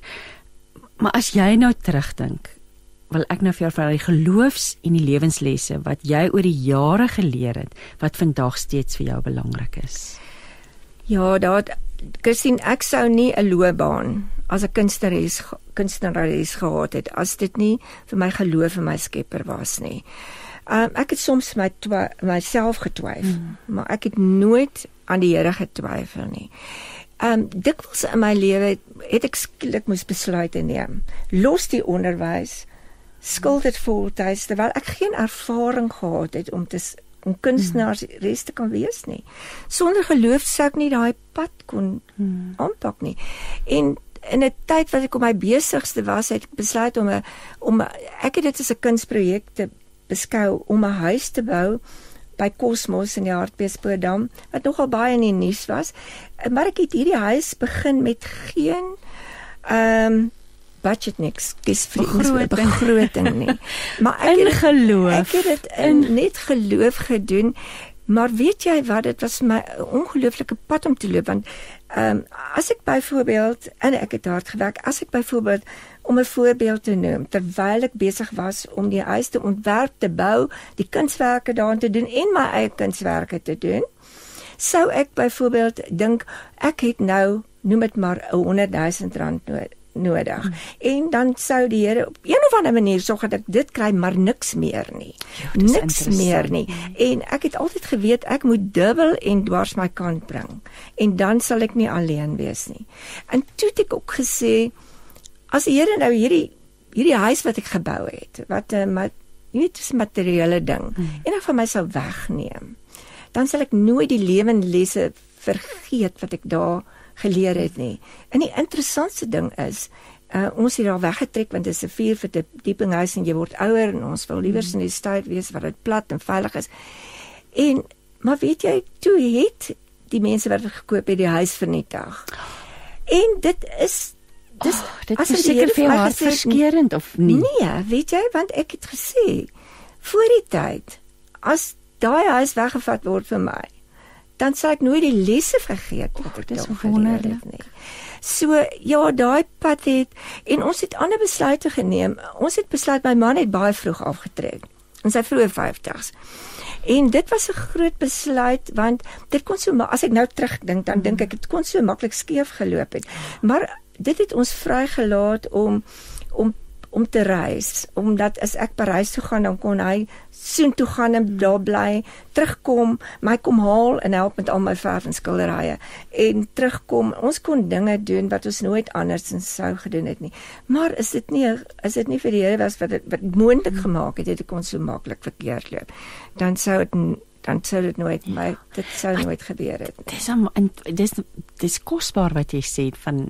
Maar as jy nou terugdink, wil ek nou vir jou vra die geloofs en die lewenslesse wat jy oor die jare geleer het wat vandag steeds vir jou belangrik is. Ja, daar Christine, ek sou nie 'n loopbaan as 'n kunstenares kunstenares gehad het as dit nie vir my geloof in my Skepper was nie. Um, ek het soms my myself getwyfel, mm. maar ek het nooit aan die Here getwyfel nie. Um dikwels in my lewe het ek skielik moes besluite neem. Los die onderwys, skuld dit voltyds terwyl ek geen ervaring gehad het om te om kunstenaars hmm. res te kan wees nie. Sonder geloof sou ek nie daai pad kon hmm. aanpak nie. En in 'n tyd wat ek op my besigste was, het ek besluit om 'n om ek het dit as 'n kunsprojek te beskou om 'n huis te bou by Cosmos in die Hartbeespoortdam wat nogal baie in die nuus was. Maar ek het hierdie huis begin met geen ehm um, budget niks, dis groot begroting nie. Maar ek in het, geloof. Ek het dit in net geloof gedoen. Maar weet jy wat dit was my ongelooflike pad om te loop want ehm um, as ek byvoorbeeld en ek het hard gewerk as ek byvoorbeeld om 'n voorbeeld te noem terwyl ek besig was om die huis te ontwerp te bou, die kunswerke daarin te doen en my eie kunswerke te doen, sou ek byvoorbeeld dink ek het nou noem dit maar 'n 100 000 rand nodig nodig. Hmm. En dan sou die Here op een of ander manier sorg dat ek dit kry, maar niks meer nie. Jo, niks meer nie. En ek het altyd geweet ek moet dubbel en dwars my kant bring. En dan sal ek nie alleen wees nie. En toe het ek ook gesê as die Here nou hierdie hierdie huis wat ek gebou het, wat 'n uh, nie dis materiële ding, hmm. en van my sou wegneem, dan sal ek nooit die lewenlesse vergeet wat ek daar geleer het nie. En die interessantste ding is, uh, ons het daar weggetrek want dit is 'n vier verdieping huis en jy word ouer en ons wil liewer in die stad wees waar dit plat en veilig is. En maar weet jy, toe het die mense wat gekoop het die huis vernietig. En dit is dis oh, dit is seker vir jou verskeurend of nie? Nee, weet jy, want ek het gesê voor die tyd as daai huis weggevat word vir my dan sal ek nooit die lesse vergeet wat ek daar geleer het nie. So ja, daai pad het en ons het ander besluite geneem. Ons het besluit my man het baie vroeg afgetrek in sy vroeë 50's. En dit was 'n groot besluit want dit kon so as ek nou terugdink dan dink ek dit kon so maklik skeef geloop het. Maar dit het ons vrygelaat om om om te reis. Omdat as ek Parys toe gaan dan kon hy soen toe gaan en daar bly terugkom my kom haal en help met al my verf en skilderye en terugkom. Ons kon dinge doen wat ons nooit anders sou gedoen het nie. Maar is dit nie is dit nie vir die Here was wat dit wat moontlik gemaak het het ek kon so maklik verkeerd loop dan sou dit dan sou dit nooit my dit sou nooit gebeur het dis dis dis kosbaar wat jy sê van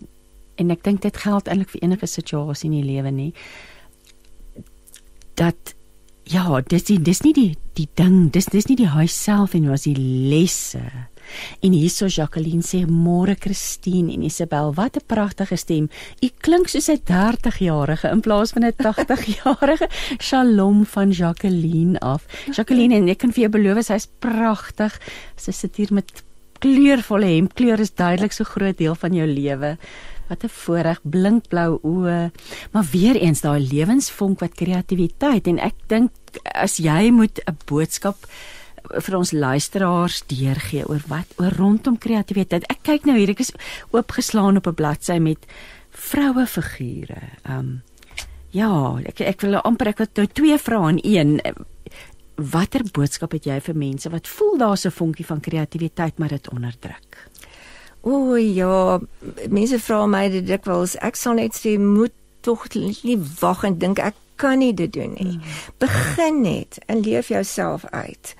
en ek dink dit geld eintlik vir enige situasie in die lewe nie dat ja dis die, dis nie die die ding dis dis nie die huis self en was die lesse. En hierso Jacqueline sê môre Christine en Isabel wat 'n pragtige stem. U klink soos 'n 30-jarige in plaas van 'n 80-jarige Shalom van Jacqueline af. Jacqueline en ek kan vir jou beloof sy's pragtig sy sit hier met kleurvolle hemkleur is duidelik so groot deel van jou lewe Wat 'n voorreg, blinkblou oë. Maar weer eens daai lewensvonk wat kreatiwiteit en ek dink as jy moet 'n boodskap vir ons luisteraars deurgee oor wat oor rondom kreatiwiteit. Ek kyk nou hier, ek is oopgeslaan op 'n bladsy met vroue figure. Um Ja, ek ek wil amper ek het nou twee vrae in een. Watter boodskap het jy vir mense wat voel daar's 'n vonkie van kreatiwiteit maar dit onderdruk? O ja, mense vra my dit dikwels. Ek sal net sê moet tog nie wag en dink ek kan nie dit doen nie. Hmm. Begin net en leef jouself uit.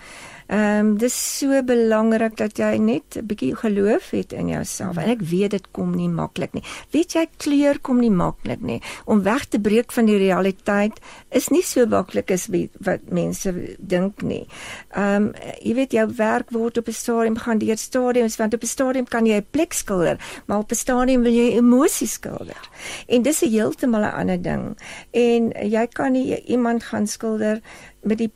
Ehm um, dis so belangrik dat jy net 'n bietjie geloof het in jouself. En ek weet dit kom nie maklik nie. Weet jy kleur kom nie maklik nie. Om weg te breek van die realiteit is nie so maklik as wat mense dink nie. Ehm um, jy weet jou werk word op 'n stadium gaan deur stadiums want op 'n stadium kan jy 'n plek skilder, maar op 'n stadium wil jy emosies skilder. En dis 'n heeltemal 'n ander ding. En jy kan nie iemand gaan skilder met die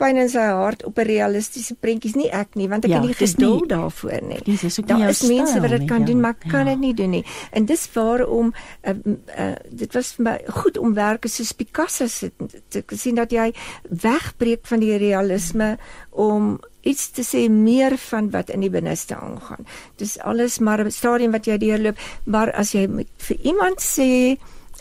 pyn in sy hart op 'n realistiese prentjies nie ek nie want ek ja, het nie geduld daarvoor nie. Dis is ook daar is mense wat dit kan nie, doen maar ja. kan dit nie doen nie. En dis waarom uh, uh, dit was vir my goed om werke soos Picasso se te, te sien dat jy wegbreek van die realisme om iets te sê meer van wat in die binneste aangaan. Dis alles maar 'n stadium wat jy deurloop, maar as jy vir iemand sê,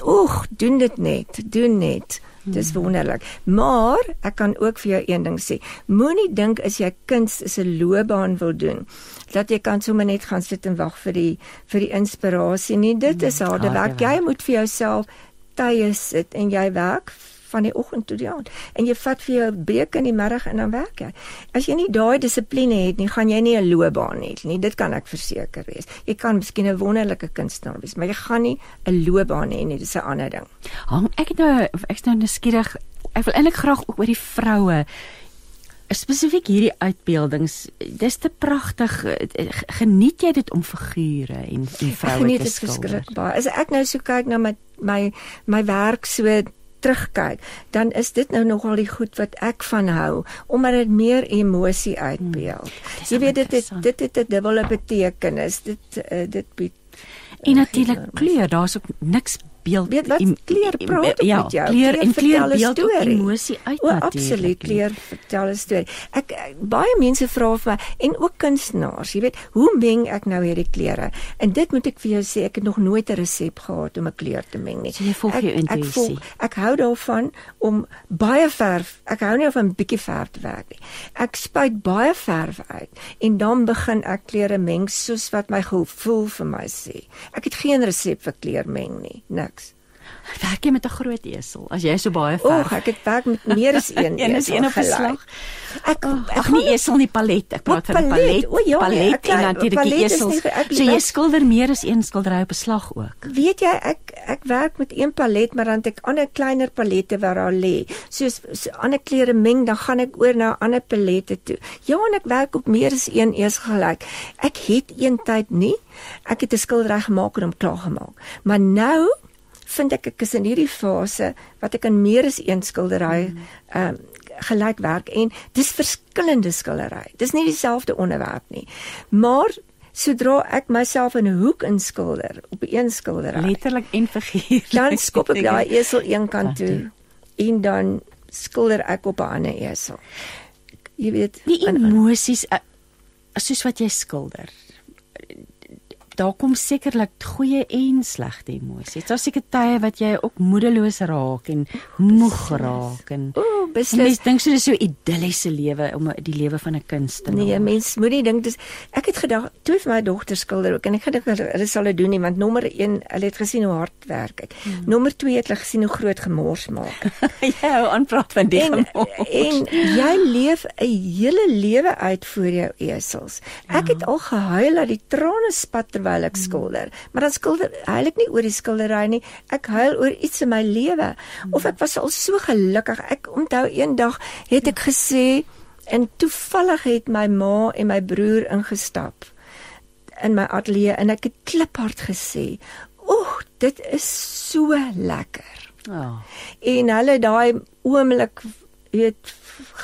"Oeg, doen dit net, doen net." Dis hmm. wonderlik. Maar ek kan ook vir jou een ding sê. Moenie dink as jy kuns is 'n loopbaan wil doen dat jy kan sommer net gaan sit en wag vir die vir die inspirasie nie. Dit is hmm, harde werk. Jy moet vir jouself tye sit en jy werk van die oggend tot die aand. En jy vat vir jou breek in die middag en dan werk jy. As jy nie daai dissipline het nie, gaan jy nie 'n loopbaan hê nie. Dit kan ek verseker wees. Jy kan miskien 'n wonderlike kunstenaar wees, maar jy gaan nie 'n loopbaan hê nie. Dis 'n ander ding. Hang ek nou ek's nou nuuskierig. Ek wil eintlik graag ook oor die vroue spesifiek hierdie uitbeeldings dis te pragtig geniet jy dit om figure en en vroue te skilder as ek nou so kyk na my my my werk so terugkyk, dan is dit nou nogal die goed wat ek van hou, omdat dit meer emosie uitbeeld. Hmm, Jy weet dit het, dit het 'n dubbele betekenis. Dit uh, dit bied En natuurlik kleur, daar's ook niks beeld weet wat kleur praat ja, met jou? kleur en kleur beeld ook emosie uit o, absoluut kleur vertel 'n storie. Ek baie mense vra vir my en ook kunstenaars jy weet hoe meng ek nou hierdie kleure en dit moet ek vir jou sê ek het nog nooit 'n resep gehad om 'n kleur te meng nie. So jy volg jou intuïsie. ek, ek hou daarvan om baie verf ek hou nie van 'n bietjie verf te werk nie. Ek spuit baie verf uit en dan begin ek kleure meng soos wat my gevoel vir my sê. Ek het geen resep vir kleur meng nie nee niks. Werk jy met 'n groot esel as jy so baie verf? Oek, ek het werk met meer as een. een is een op 'n slag. Ek ag nie esel nie palet. Ek praat van palet. O ja, palet ek, en natuurlik die esels. So jy skilder meer as een skildery op 'n slag ook. Weet jy, ek ek werk met een palet, maar dan het ek ander kleiner palette waar daar lê. Soos so ander kleure meng, dan gaan ek oor na ander palette toe. Ja, en ek werk op meer as een esel gelyk. Ek het een tyd nie. Ek het 'n skildery gemaak en hom klaar gemaak. Maar nou vind ek ek is in hierdie fase wat ek aan meer as een skildery mm. ehm um, gelyk werk en dis verskillende skildery. Dis nie dieselfde onderwerp nie. Maar sodra ek myself in 'n hoek inskilder op 'n een skildery letterlik en figuurlik dan skop ek daai esel een kant toe en dan skilder ek op 'n ander esel. Jy weet die emosies eh, soos wat jy skilder daar kom sekerlik goeie en slegte emosies. Daar's seker tye wat jy ook moedeloos raak en moeg raak en Ooh, beslis dink so dis so 'n idilliese lewe om die lewe van 'n kunstenaar. Nee, mens moenie dink dis ek het gedag toe vir my dogter skilder ook en ek gedink hulle sal dit doen nie want nommer 1 hulle het gesien hoe hard werk ek. Hmm. Nommer 2 het hulle gesien hoe groot gemors maak. ja, aanpraat van die en, gemors. En jy leef 'n hele lewe uit vir jou esels. Ek ja. het al gehuil dat die trane spat terwyl ek skilder. Maar dan skilder huil ek nie oor die skildery nie. Ek huil oor iets in my lewe. Of ek was al so gelukkig. Ek onthou eendag het ek gesê en toevallig het my ma en my broer ingestap in my ateljee en ek het kliphard gesê, "Oeg, dit is so lekker." Ja. Oh. En hulle daai oomblik weet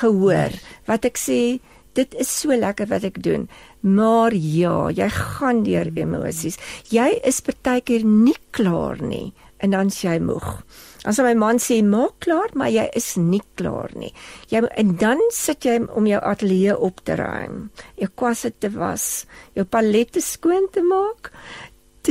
gehoor wat ek sê dit is so lekker wat ek doen. Maar ja, jy gaan deur emosies. Jy is partykeer nie klaar nie en dan sê jy moeg. As my man sê maak klaar, maar jy is nie klaar nie. Jy en dan sit jy om jou ateljee op te ruim, jou kwasse te was, jou palette skoon te maak,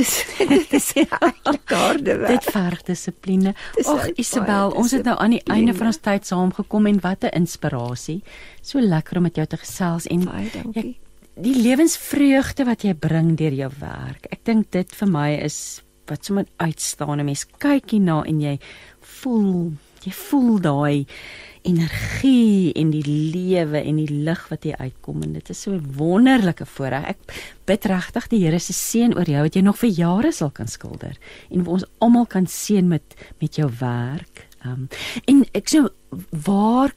is dit is eintlik harde werk. Dit verg dissipline. Ag Isabel, ons het nou aan die einde van ons tyd saamgekom en wat 'n inspirasie. So lekker om met jou te gesels en baie dankie. Jy, die lewensvreugde wat jy bring deur jou werk. Ek dink dit vir my is wat sommer uitstaan. 'n Mens kyk hierna en jy voel, jy voel daai energie en die lewe en die lig wat hier uitkom en dit is so 'n wonderlike voorreg. Ek bid regtig die Here se seën oor jou dat jy nog vir jare sal kan skilder en ons almal kan seën met met jou werk. Um, en ek sê waar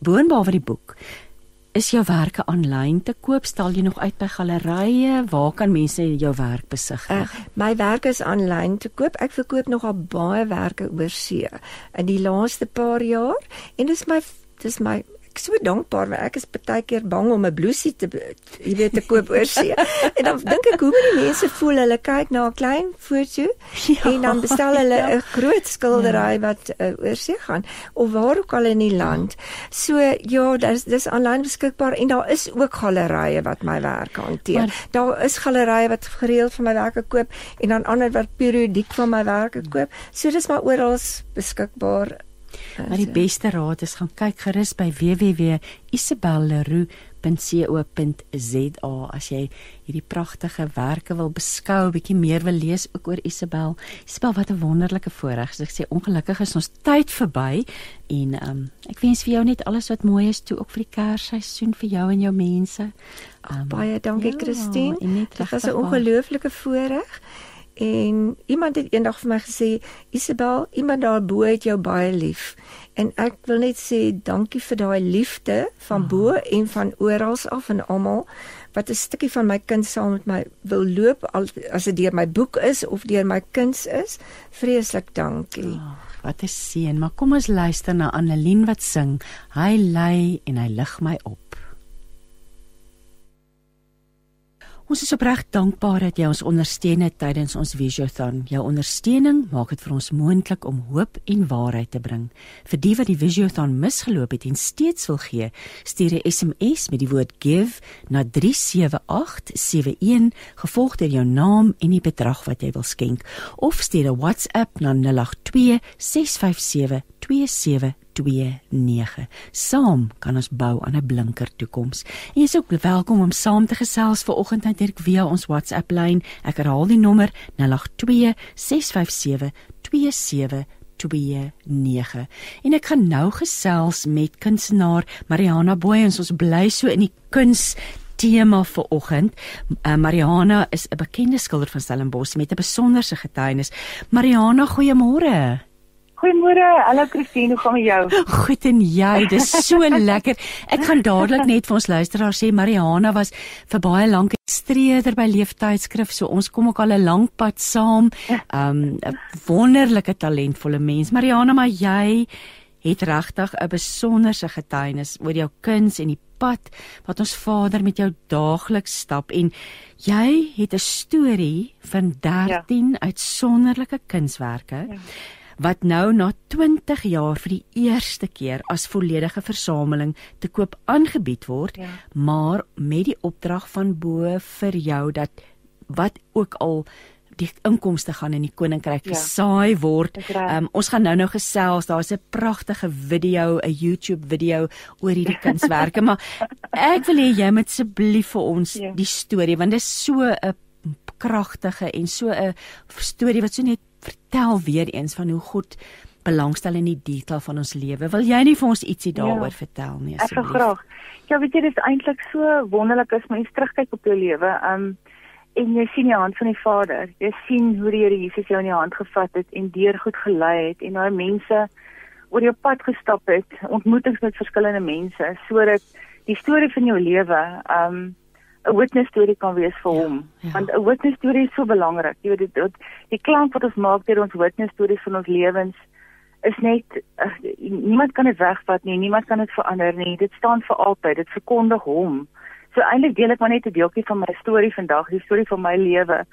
boonbehalwe die boek is jou werke aanlyn te koop? Stal jy nog uit by gallerye? Waar kan mense jou werk besigtig? Uh, my werk is aanlyn te koop. Ek verkoop nogal baie werke oor see in die laaste paar jaar en dis my dis my ek so dankbaar want ek is baie keer bang om 'n blousie te jy weet te koop oor see. en dan dink ek hoe baie mense voel hulle kyk na 'n klein foto ja, en dan bestel hulle 'n ja. groot skildery ja. wat uh, oor see gaan of waar ook al in die land. So ja, dis dis aanlyn beskikbaar en daar is ook gallerye wat my werk hanteer. Maar, daar is gallerye wat gereeld vir my werke koop en dan ander wat periodiek van my werke koop. So dis maar oral beskikbaar Maar die beste raad is gaan kyk gerus by www.isabelleroux.co.za as jy hierdie pragtige werke wil beskou, bietjie meer wil lees ook oor Isabel. Isabel, wat 'n wonderlike voorreg. As ek sê ongelukkig is ons tyd verby en um, ek wens vir jou net alles wat mooi is toe ook vir die Kersseisoen vir jou en jou mense. Um, baie dankie ja, Christine. Dit was 'n ongelooflike voorreg. En iemand het eendag vir my gesê, Isabel, iemand daarbo het jou baie lief. En ek wil net sê dankie vir daai liefde van bo oh. en van oral af en almal wat 'n stukkie van my kind saam met my wil loop al, as dit deur my boek is of deur my kuns is. Vreeslik dankie. Oh, wat 'n seën. Maar kom ons luister na Annelien wat sing. Hy lei en hy lig my op. Ons is opreg dankbaar dat jy ons ondersteun het tydens ons Visiothon. Jou ondersteuning maak dit vir ons moontlik om hoop en waarheid te bring. Vir die wat die Visiothon misgeloop het en steeds wil gee, stuur 'n SMS met die woord give na 37871 gevolg deur jou naam en die bedrag wat jy wil skenk of stuur 'n WhatsApp na 082 657 27 29. Saam kan ons bou aan 'n blinker toekoms. En jy is ook welkom om saam te gesels ver oggend net direk via ons WhatsApp lyn. Ek herhaal die nommer 082 657 2729. En ek gaan nou gesels met kunstenaar Mariana Booyens. Ons bly so in die kuns tema vir oggend. Uh, Mariana is 'n bekende skilder van Stellenbosch met 'n besonderse getuienis. Mariana, goeiemôre. Goeiemôre, hallo Christine, hoe gaan dit jou? Goed en jy, dis so lekker. Ek gaan dadelik net vir ons luisteraars sê Mariana was vir baie lank 'n streder by Leeftydskrif, so ons kom ook al 'n lank pad saam. Um 'n wonderlike talentvolle mens. Mariana, maar jy het regtig 'n besonderse getuienis oor jou kuns en die pad wat ons Vader met jou daagliks stap en jy het 'n storie van 13 ja. uitsonderlike kunswerke. Ja wat nou na 20 jaar vir die eerste keer as volledige versameling te koop aangebied word, ja. maar met die opdrag van bo vir jou dat wat ook al die inkomste gaan in die koninkryk ja. gesaai ja. word. Um, ons gaan nou nou gesels. Daar's 'n pragtige video, 'n YouTube video oor hierdie kunswerke, maar ek wil hê jy moet asseblief vir ons ja. die storie want dit is so 'n kragtige en so 'n storie wat so net vertel weer eens van hoe God belangstel in die detail van ons lewe. Wil jy nie vir ons ietsie ja. daaroor ja, vertel nie asseblief? Ek sou graag. Ja, weet jy, dit is eintlik so wonderlik as mens terugkyk op jou lewe. Um en jy sien die hand van die Vader. Jy sien hoe die Here Jesus jou in die hand gevat het en deur goed gelei het en daai mense oor jou pad gestap het, ontmoetings met verskillende mense sodat die storie van jou lewe um 'n witness storie kan wees vir ja, hom. Ja. Want 'n witness storie is so belangrik. Jy weet dit die, die klank wat ons maak deur ons witness stories van ons lewens is net uh, niemand kan dit wegvat nie, niemand kan dit verander nie. Dit staan vir altyd. Dit verkondig hom. So eintlik deel ek maar net 'n deeltjie van my storie vandag, die storie van my lewe.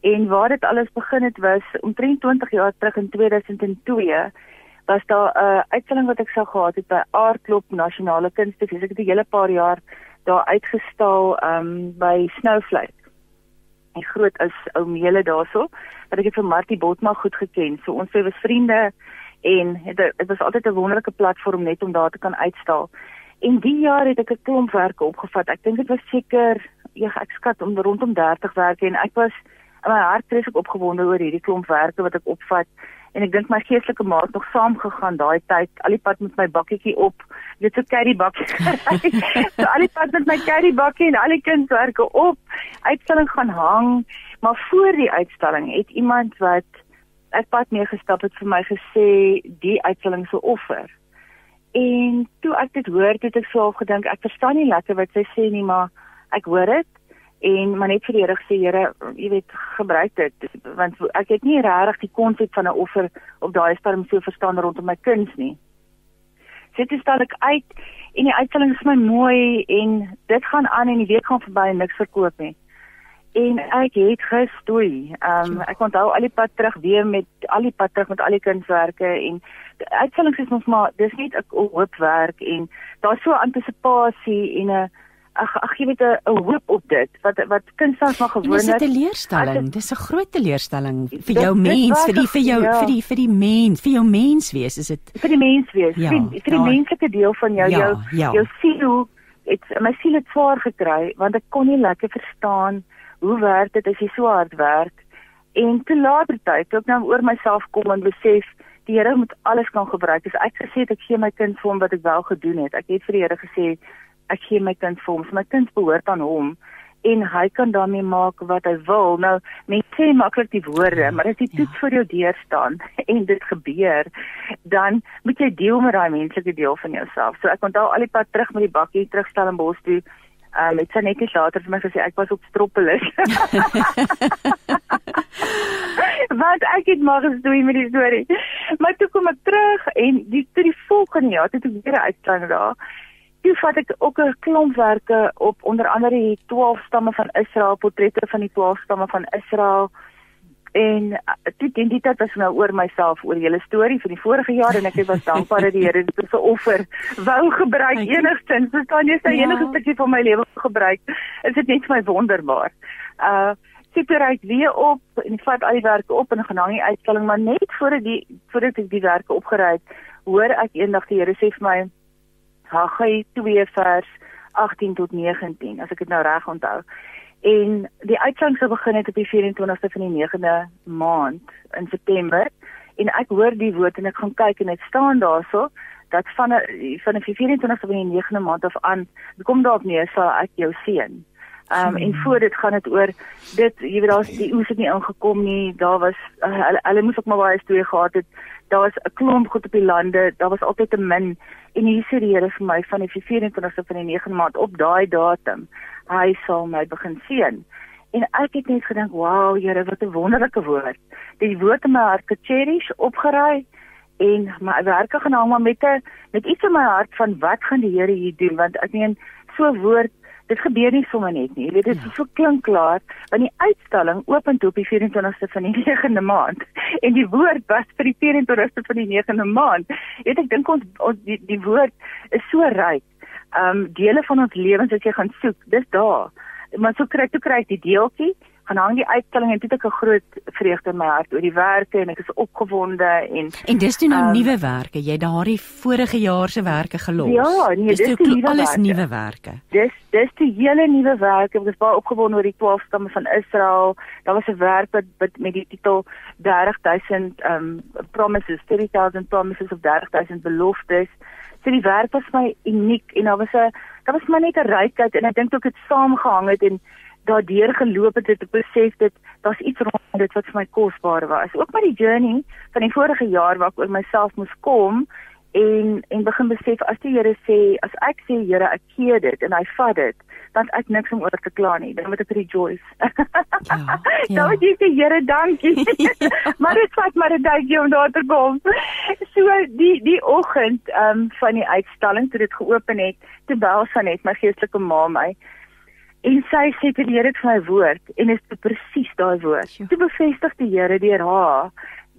En waar dit alles begin het was omtrent 20 jaar terug in 2002 was daar 'n uh, uitstalling wat ek sou gehad het by Aardklop Nasionale Kunstefees. Ek het 'n hele paar jaar daar uitgestal um by Snowflake. die groot ou ou meele daarso wat ek vir Martie Botma goed geken. So ons was vriende en dit was altyd 'n wonderlike platform net om daar te kan uitstal. En die jaar het ek 'n klomp werke opgevat. Ek dink dit was seker ja, ek skat om rondom 30 werke en ek was in my hart vreeslik opgewonde oor hierdie klomp werke wat ek opvat en ek dink my geestelike maat nog saam gegaan daai tyd. Al die pad met my bakkietjie op. Net so carry bakkie so al die pad met my carry bakkie en al die kunswerke op. Uitstalling gaan hang. Maar voor die uitstalling het iemand wat ek pad mee gestap het vir my gesê die uitstalling se offer. En toe ek dit hoor het ek self gedink ek verstaan nie lekker wat sy sê nie maar ek hoor dit en maar net vir die Here sê Here, jy weet, gebruik dit want ek het nie regtig die konsep van 'n offer op daai stadium so verstaan rondom my kuns nie. Dit stel ek uit en die uitstalling is my mooi en dit gaan aan en die week gaan verby en niks verkoop nie. En ek het gestoei. Ehm um, ek onthou al die pad terug weer met al die pad terug met al die kunswerke en uitstallings is ons maar dis net 'n hoop werk en daar's so antisipasie en 'n ag ag jy weet 'n hoop op dit wat wat kunstenaars maar gewoon het. Dis 'n teleurstelling. Dis 'n groot teleurstelling vir jou dit, mens, vir die vir jou ja. vir die vir die mens, vir jou mens wees, is dit vir die mens wees, ja, vir, vir die menslike deel van jou ja, jou ja. jou siel. Dit my siel het swaar gekry want ek kon nie lekker verstaan hoe werk dit as jy so hard werk en te later tyd toe ek nou oor myself kom en besef die Here moet alles kan gebruik. Dis ek gesê ek gee my kind vir hom wat ek wel gedoen het. Ek het vir die Here gesê ek gee my kind vir hom. My kind behoort aan hom en hy kan daarmee maak wat hy wil. Nou, mense sê maklik die woorde, maar as die toets ja. vir jou deur staan en dit gebeur, dan moet jy deel met daai menslike deel van jouself. So ek onthou al die pad terug met die bakkie terugstel in Bos toe. Ehm um, dit sê net later vir my gesê ek was op stroppelis. Wat ek het maar gedoen met die storie. Maar toe kom ek terug en die toe die volgende jaar het ek weer uitstaan daar toe vat ek ook 'n klompwerke op onder andere die 12 stamme van Israel, portrette van die 12 stamme van Israel. En uh, toe dink dit was nou oor myself oor die hele storie van die vorige jaar en ek was dankbaar dat die Here dit as 'n offer wou gebruik enigstens. Verstaan jy, sy ja. enige stukkie van my lewe gebruik. Is dit net vir my wonderbaar. Uh Super uit weer op en vat al die werke op en gaan hang die uitstalling maar net voordat die voordat ek die werke opgery het, hoor ek eendag die Here sê vir my Haggai 2 vers 18 tot 19 as ek dit nou reg onthou. En die uitsang sou begin het op die 24ste van die 9de maand in September en ek hoor die woord en ek gaan kyk en dit staan daarso dat van van die 24ste van die 9de maand af aan kom daar op neer sal ek jou seën. Ehm um, en voor dit gaan dit oor dit jy weet daar's die oes het nie ingekom nie. Daar was uh, hulle, hulle moes ook maar baie storie gehad het. Daar was 'n klomp goed op die lande. Daar was altyd 'n min en hier sê die Here vir my van die 24ste van die 9de maand op daai datum. Hy sal my begin seën. En ek het net gedink wow Here wat 'n wonderlike woord. Die woord in my hart cherish opgeraai en my werke gaan hang maar met 'n met iets in my hart van wat gaan die Here hier doen? Want ek meen so woord dit gebeur nie sommer net nie. Jy weet dit ja. is so klink klaar want die uitstalling open toe op die 24ste van die 9de maand en die woord was vir die 24ste van die 9de maand. Weet ek dink ons, ons die, die woord is so ryk. Um dele van ons lewens as jy gaan soek, dis daar. Maar so kry toe kry ek die deeltjie gaan hang die uitstalling en dit het 'n groot vreugde in my hart oor die werke en ek is opgewonde en En dis toe nou um, nuwe werke. Jy daardie vorige jaar se werke gelos. Ja, nee, dis, dis toe alles nuwe werke. Dis dis die hele nuwe werke. Ek was baie opgewonde oor die 12 stamme van Israel. Daar was 'n werk wat, wat met die titel 30000 um promises, 30000 promises of 30000 beloftes. So die werk was my uniek en daar was 'n daar was maar net 'n rykheid en ek dink ook dit saamgehang het en daardeur geloop het het besef dit daar's iets rondom dit wat vir my kosbaar was. Ook met die journey van die vorige jaar waar ek oor myself moes kom en en begin besef as die Here sê as ek sê Here ek keer dit en hy vat dit dan ek niks om oor te kla nie dan moet ek rejoice. Ja. ja. Dan sê die Here dankie. ja. Maar dit vat maar 'n tydjie om daar te kom. So die die oggend ehm um, van die uitstalling toe dit geopen het, toe bel Sanet my geestelike ma my En sy sê vir die Here vir my woord en dit is presies daai woord. Toe bevestig die Here deur haar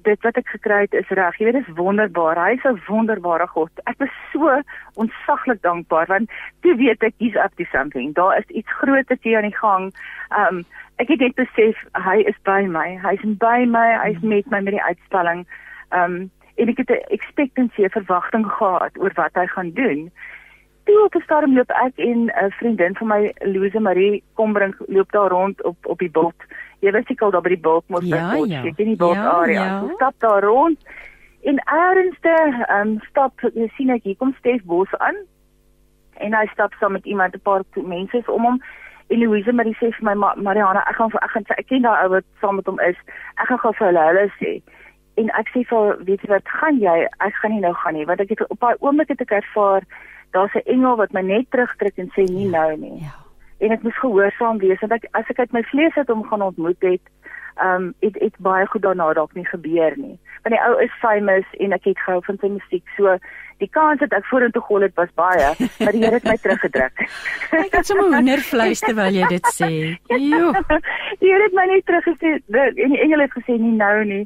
dit wat ek gekry het is reg. Jy weet dit is wonderbaar. Hy is 'n wonderbare God. Ek is so ontsaglik dankbaar want toe weet ek he's up to something. Daar is iets groots hier aan die gang. Um ek het net besef hy is by my. Hy's by my. Hy's met my met die uitstalling. Um en ek het 'n expectancy, 'n verwagting gehad oor wat hy gaan doen. Toe op 'n stadium loop ek en 'n vriendin van my, Louise Marie Kombrink, loop daar rond op op die bult jy weet seker daar by die Bultmore ja, ja. ek in die Bult ja, area. Ja. So stap daar rond en eerste um, stap jy sien ek hier kom Stef Bos aan en hy stap saam met iemand 'n paar mense om hom en Louise maar hy sê vir my Mariana ek gaan ek gaan ek ken daai ou wat saam met hom is ek gaan gou vir hulle hulle sê en ek sê vir weet jy wat gaan jy ek gaan nie nou gaan nie want ek het op daai oomblik het ek ervaar daar's 'n engel wat my net terugtrek en sê nie nou nie. Ja. En ek moes gehoorsaam wees want ek as ek uit my vlees het om gaan ontmoet het ehm um, het het baie goed daarna dalk nie gebeur nie. Want die ou is famous en ek het gehou van sy musiek so die kans dat ek vorentoe gehol het was baie maar die Here het my teruggedruk ek het sommer hoendervleis terwyl jy dit sê. Jo die Here het my net teruggesê en die engele het gesê nie nou nie.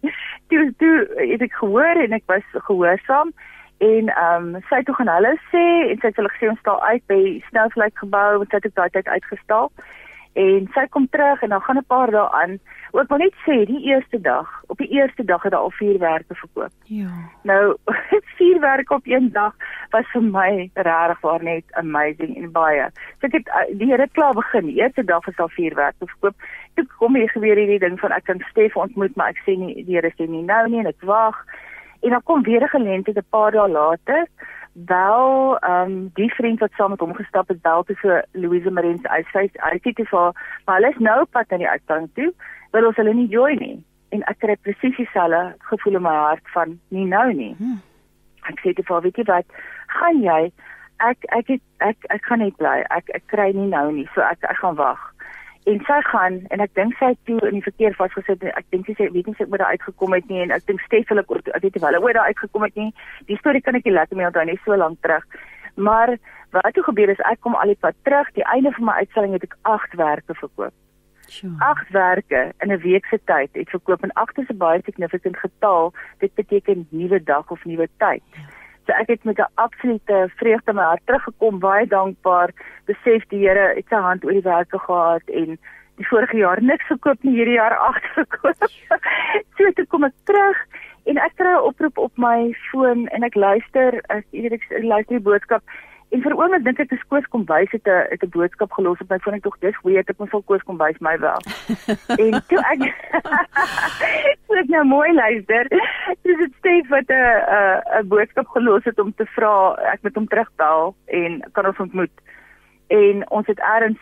Toe toe het ek gehoor en ek was gehoorsaam en ehm um, sy toe gaan hulle sê en sy het hulle gesê ons staan uit by Snowflake gebou wat sy het daai tyd uitgestal en sy kom terug en dan gaan 'n paar dae aan. Ook wil net sê die eerste dag op die eerste dag het daar al vuurwerke verkoop. Ja. Nou vuurwerk op een dag was vir my regtig waar net amazing en baie. So ek het eh, die Here klaar begin. Die eerste dag was daar vuurwerke verkoop. Toe kom hier gebeur hierdie ding van ek kan Stef ontmoet maar ek sê nie die Here sê nie nou nie en ek wag En dan kom weer 'n geleentheid 'n paar dae later. Wel, ehm um, die vriend wat saam met hom gestap het, bel toe vir Louise Marens uit sy uit te vir, maar hulle is nou op pad na die uitstalling toe. Wil ons hulle nie join nie. En ek kry presies dieselfde gevoel in my hart van nie nou nie. Hmm. Ek sê te vir, weet jy wat, gaan jy ek ek het, ek ek gaan net bly. Ek ek kry nie nou nie. So ek ek gaan wag en sy gaan en ek dink sy het toe in die verkeer vasgesit ek dink sy weet nie sy oor daar uitgekom het nie en ek dink Steffelik oor ek weet nie wel oor daar uitgekom het nie die storie kan ek nie lekker mee onthou nie so lank terug maar wat toe gebeur is ek kom al die pad terug die einde van my uitstalling het ek 8 werke verkoop Sure. Agt werke in 'n week se tyd het verkoop en agt is 'n baie significant getal. Dit beteken nuwe dag of nuwe tyd. Ja. So ek het met 'n absolute vreugde in my hart teruggekom, baie dankbaar, besef die Here het sy hand oor die werk gehad en die vorige jaar niks gekoop nie, hierdie jaar agt verkoop. so toe kom ek terug en ek kry 'n oproep op my foon en ek luister, ek weet ek luister die boodskap En vir oomblik dink ek dis Koos Kombuis het 'n het 'n boodskap gelos op my foon en tog dis weet ek moet vir Koos Kombuis my wel. en toe ek so ek nou mooi luister. Dis dit Stef wat 'n 'n 'n boodskap gelos het om te vra ek moet hom terugbel en kan ons ontmoet. En ons het eers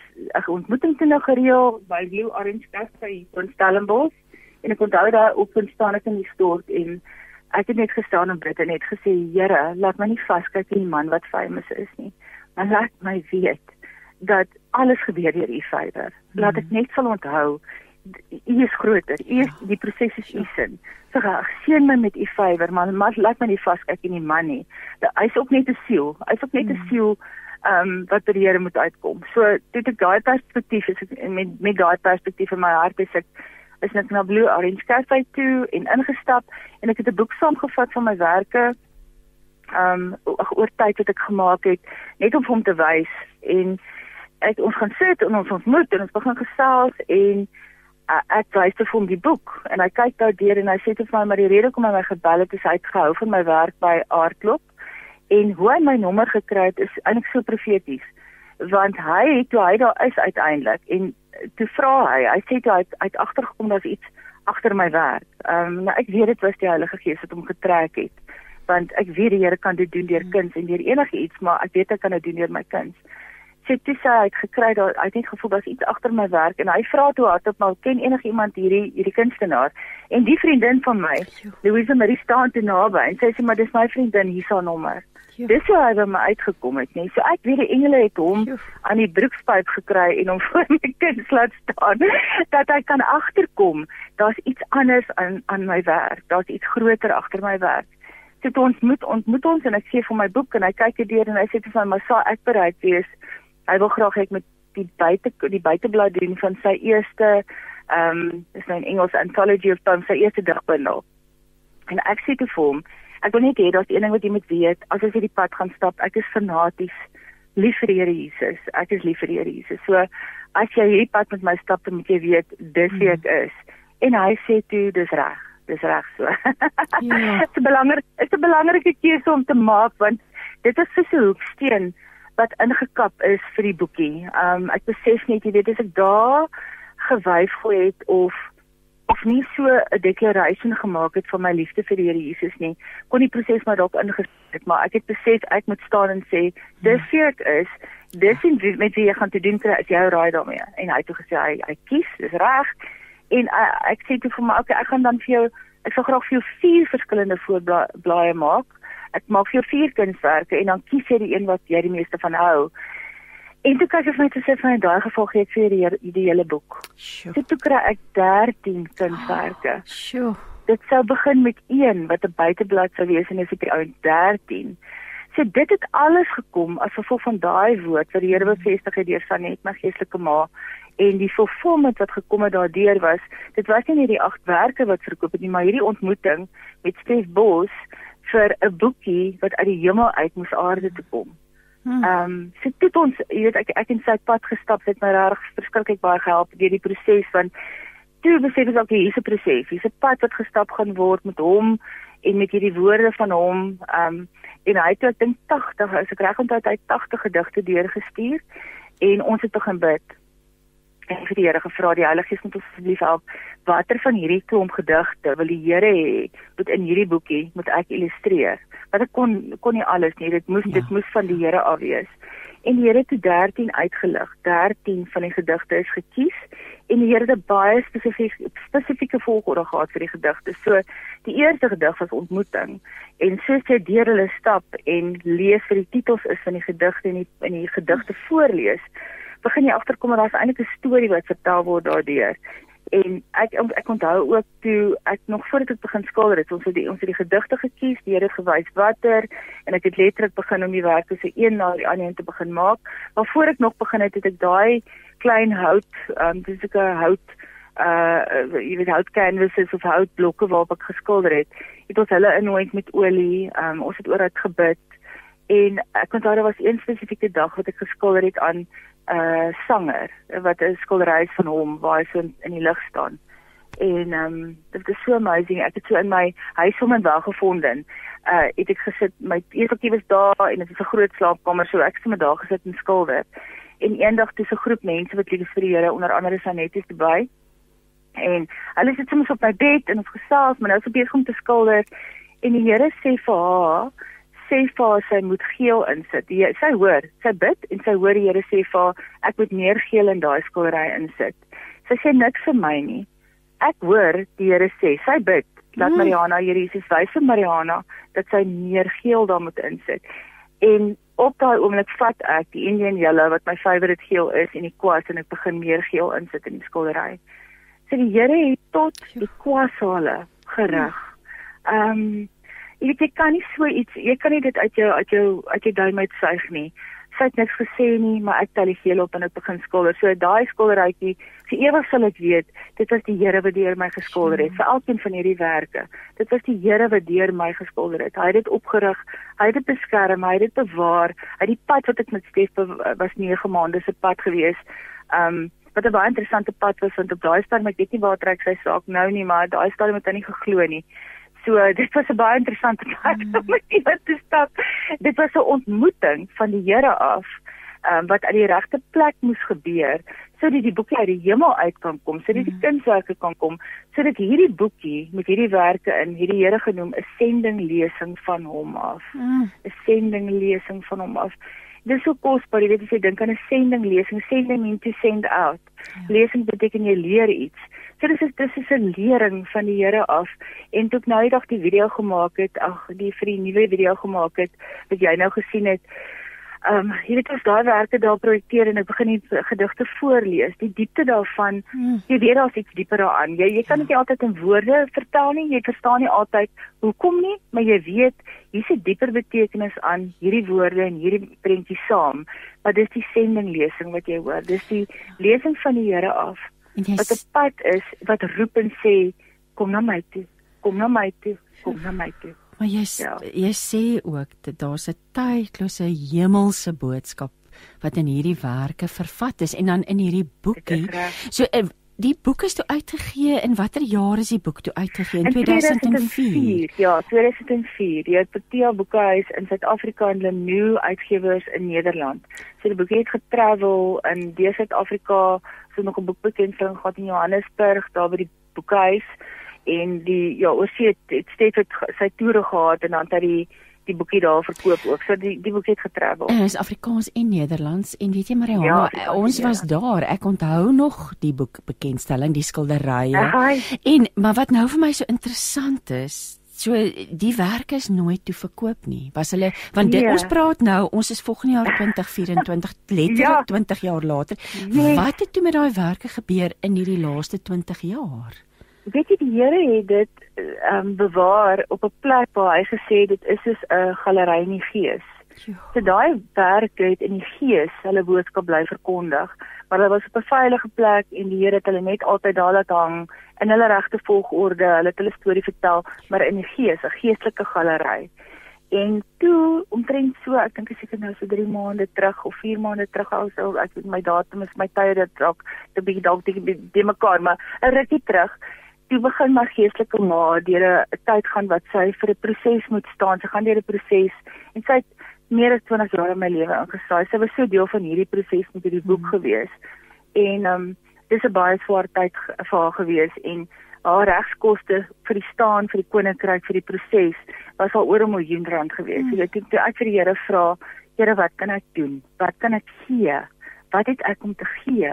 'n ontmoeting te nou gereël by Blue Orange Cafe in Stellenbosch en ek onthou daar op staan ek in die stort en ek het net gestaan en bid en net gesê Here, laat my nie vaskyk in die man wat famous is nie. Maar laat my weet dat alles gebeur deur u vyver. Laat ek mhm. net sal onthou u is groter. U is die proses is u sin. So seën my met u vyver, maar, maar laat my nie vaskyk in die man nie. Hy's ook net 'n siel. Hy's ook net 'n mhm. siel ehm um, wat by die Here moet uitkom. So dit ek daai perspektief is ek, met met daai perspektief in my hart is ek is net na Blue Orange Cafe toe en ingestap en ek het 'n boek saamgevat van my werke um oor tyd wat ek gemaak het net om hom te wys. En ek ons gaan sit en ons ontmoet en ons begin gesels en uh, ek wys te hom die boek en hy kyk daar deur en hy sê te vir my maar die rede hoekom hy my gebel het is hy het gehou van my werk by Aardklop en hoe hy my nommer gekry het is eintlik so profeties want hy toe hy daar is uiteindelik en toe vra hy, hy sê toe hy uit agtergekom daar's iets agter my werk. Ehm um, nou ek weet dit was die Heilige Gees wat hom getrek het. Want ek weet die Here kan dit doen deur hmm. kuns en deur enige iets, maar ek weet hy kan dit doen deur my kuns. Sê toe sê hy het gekry daar hy het net gevoel daar's iets agter my werk en hy vra toe hardop maar ken enige iemand hierdie hierdie kunstenaar? En die vriendin van my, Louise Marie staan te naby en sy sê maar dis my vriendin, hier haar nommer. Dis hoe hy by my uitgekom het, nee. So ek weet die engele het hom Joef. aan die broekspyp gekry en hom voor my kind laat staan dat hy kan agterkom. Daar's iets anders aan aan my werk. Daar's iets groter agter my werk. So toe ons moet ontmoet ons en ek gee vir my boek en hy kyk dit deur en hy sê vir my, "Maar sal ek bereid wees? Hy wil graag hê ek moet die buite die buiteblad doen van sy eerste ehm um, is nou in Engels Anthology of Poems, sy eerste digbundel." En ek sê te hom, ek wil net hê daar's een ding wat jy moet weet, as jy hierdie pad gaan stap, ek is fanaties lief vir die Here Jesus. Ek is lief vir die Here Jesus. So as jy hierdie pad met my stap, dan moet jy weet dis wie ek is. En hy sê toe, dis reg. Dis reg so. Ja. Dit is belangrik, dit is 'n belangrike keuse om te maak want dit is so 'n hoeksteen wat ingekap is vir die boekie. Um ek besef net jy weet as ek daar gewyf gooi het of of nie so 'n declaration gemaak het van my liefde vir die Here Jesus nie, kon die proses maar dalk ingesit, maar ek het besef ek moet staan en sê dis wie ek is. Dis en met wie jy gaan te doen kry is jou raai daarmee. En hy het toe gesê hy hy kies, dis reg. En uh, ek sê toe vir my, okay, ek gaan dan vir jou ek sal graag vir jou vier verskillende voorblaaie maak. Ek maak vir jou vier kunswerke en dan kies jy die een wat jy die meeste van hou. En toe kyk ek net sê van in daai geval gee ek vir die die hele boek. So toe kry ek 13 kunswerke. Oh, sjoe. Dit sou begin met een wat 'n buiteblad sou wees en is dit ou 13. So dit het alles gekom as gevolg van daai woord wat die Here bevestig het deur Sanet my geestelike ma en die fulfillment wat gekom het daardeur was dit was nie net die agt werke wat verkoop het nie maar hierdie ontmoeting met Stef Bos vir 'n boekie wat uit die hemel uit moes aarde toe kom. Hmm. Ehm um, so dit ons jy weet ek ek in sy pad gestap het my regtig verskriklik baie gehelp deur die proses van toe besef ek ook hier's 'n proses hier's 'n pad wat gestap gaan word met hom en met hierdie woorde van hom ehm um, en hy het ek dink 80 as ek reg onthou hy 80 gedigte deurgestuur en ons het begin bid en vir die Here gevra die Heilige Gees moet ons asseblief help. Watter van hierdie klomp gedigte wil die Here hê moet in hierdie boekie moet ek illustreer? Want ek kon kon nie alles nie. Dit moes ja. dit moes van die Here af wees. En die Here het 13 uitgelig. 13 van die gedigte is gekies en die Here het baie spesifiek spesifieke volgorde gehad vir die gedigte. So die eerste gedig was ontmoeting. En soos jy deur hulle stap en lees vir die titels is van die gedigte en die in die gedigte voorlees begin jy agterkom dat daar's eintlik 'n storie wat vertel word daardeur. En ek ek onthou ook toe ek nog voordat ek begin skilder het, ons het die ons het die gedigte gekies, die Here gewys watter en ek het letterlik begin om die werk so een na die ander te begin maak. Maar voor ek nog begin het, het ek daai klein hout, um dis 'n hout uh jy weet hout canvases of houtblokke waarop ek geskilder het. Het ons hulle innooi met olie, um ons het oor dit gebid en ek onthou daar was een spesifieke dag wat ek geskilder het aan uh, sanger wat 'n skildery van hom waar hy so in, in die lig staan. En ehm um, dit is so amazing. Ek het so in my huis hom en wel gevind. Uh het ek gesit my eetjie was daar en dit is 'n groot slaapkamer so ek het sommer daar gesit en skilder. En eendag toe 'n groep mense wat lief vir die Here onder andere Saneties by. En hulle sit soms op my bed en ons gesels, maar nou is ek besig om te skilder en die Here sê vir haar sê vir haar sy moet geel insit. Die, sy hoor, sy bid en sy hoor die Here sê vir haar ek moet meer geel in daai skildery insit. Sy sê niks vir my nie. Ek hoor die Here sê, sy bid dat hmm. Mariana hier Jesus wys vir Mariana dat sy meer geel daar moet insit. En op daai oomblik vat ek die Indian yellow wat my favourite geel is en die kwas en ek begin meer geel insit in die skildery. So die Here het tot die kwashale gerig. Ehm um, jy weet jy kan nie so iets jy kan nie dit uit jou uit jou uit jou duim uitsuig nie. Sy het niks gesê nie maar ek tel die geel op en ek begin skilder. So daai skilderytjie vir ewig sal ek weet dit was die Here wat deur my geskilder het. Vir elkeen van hierdie werke dit was die Here wat deur my geskilder het. Hy het dit opgerig hy het dit beskerm hy het dit bewaar. Hy die pad wat ek met Stef was 9 maande se pad gewees. Um wat 'n baie interessante pad was want op daai stadium ek weet nie waar trek sy saak nou nie maar daai stadium het hy nie geglo nie So dit was 'n baie interessante pad mm. om met iemand te stap. Dit was 'n ontmoeting van die Here af um, wat aan die regte plek moes gebeur sodat die boekie uit die hemel uit kan kom, sodat die mm. kunswerke kan kom, sodat hierdie boekie met hierdie werke in hierdie Here genoem 'n sending lesing van hom af. Mm. 'n Sending lesing van hom af. Dit is so kosbaar, jy weet as jy dink aan 'n sending lesing, sending mean to send out. Ja. Lesing beteken jy leer iets. So dis is dis is 'n lering van die Here af en toe ek nou eendag die video gemaak het, ag, die vir die nuwe video gemaak het wat jy nou gesien het. Ehm um, jy weet as daai werke daar projekteer en ek begin die gedigte voorlees, die diepte daarvan, hmm. jy weet daar's iets dieper daaraan. Jy jy kan dit nie altyd in woorde vertel nie, jy verstaan nie altyd hoekom nie, maar jy weet hier's 'n dieper betekenis aan hierdie woorde en hierdie prentjie saam. Maar dis die sendinglesing wat jy hoor. Dis die lesing van die Here af. Wat 'n pad is wat roep en sê kom na my toe. kom na my toe, kom na my toe. Maar jy ja. jy sê ook dat daar's 'n tydlose hemelse boodskap wat in hierdie werke vervat is en dan in hierdie boekie. So eh, die boek is toe uitgegee in watter jaar is die boek toe uitgegee in, in 2004? 2004 ja 2004 die Protea Boekhuis in Suid-Afrika en Lenou Uitgewers in Nederland so die boek het getravel in die Suid-Afrika so nog 'n boekbekendstelling gehad in Johannesburg daar by die boekhuis en die ja oorsee het, het steeds het sy toere gehad en dan het hy die boekie daar verkoop ook. So die die boek het getravel. En is Afrikaans en Nederlands en weet jy Mariana, ja, Afrikaans, ons ja. was daar. Ek onthou nog die boek bekendstelling, die skilderye. En maar wat nou vir my so interessant is, so die werke is nooit toe verkoop nie. Was hulle want dit, nee. ons praat nou, ons is volgende jaar 2024, letterlik ja. 20 jaar later. Nee. Wat het toe met daai werke gebeur in hierdie laaste 20 jaar? Weet jy die Here het dit ehm um, bewaar op 'n plek waar hy gesê dit is soos 'n galery in die gees. Ja. So daai werk het in die gees hulle boodskap bly verkondig, maar hulle was op 'n veilige plek en die Here het hulle net altyd daar laat hang in hulle regte volgorde. Hulle het hulle storie vertel, maar in die gees, 'n geestelike galery. En toe omtrent so, ek dink seker nou so 3 maande terug of 4 maande terug al so ek weet my datum is my tye dit dalk 'n bietjie dalk die mekaar, maar 'n rukkie terug toe begin my geestelike ma deur 'n tyd gaan wat sy vir 'n proses moet staan. Sy gaan deur 'n proses en sy het meer as 20 jaar in my lewe ingesaai. Sy was so deel van hierdie proses met hierdie boek mm. gewees. En ehm um, dis 'n baie swaar tyd vir haar gewees en haar regskoste vir die staan vir die koninkryk vir die proses was al oor 'n miljoen rand gewees. Mm. Jy weet toe ek vir die Here vra, Here, wat kan ek doen? Wat kan ek gee? Wat het ek om te gee?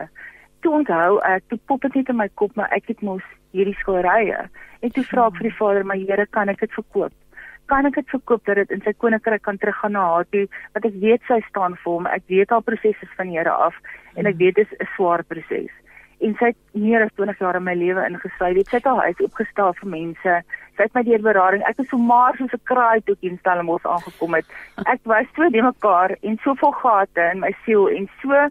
Toe onthou ek, toe pop dit net in my kop, maar ek het mos hierdie skilderye. En toe vra ek vir die Vader, "Maar Here, kan ek dit verkoop? Kan ek dit verkoop dat dit in sy koninkryk kan teruggaan na haar toe? Want ek weet sy staan vir hom. Ek weet haar proses is van die Here af en ek weet dit is 'n swaar proses." En sy het meer as 20 jaar in my lewe ingesluit. Dit het al huis opgestel vir mense. Sy het my deur berading. Ek was so maar soos 'n kraai toe in Stellenbosch aangekom het. Ek was so die mekaar en soveel gate in my siel en so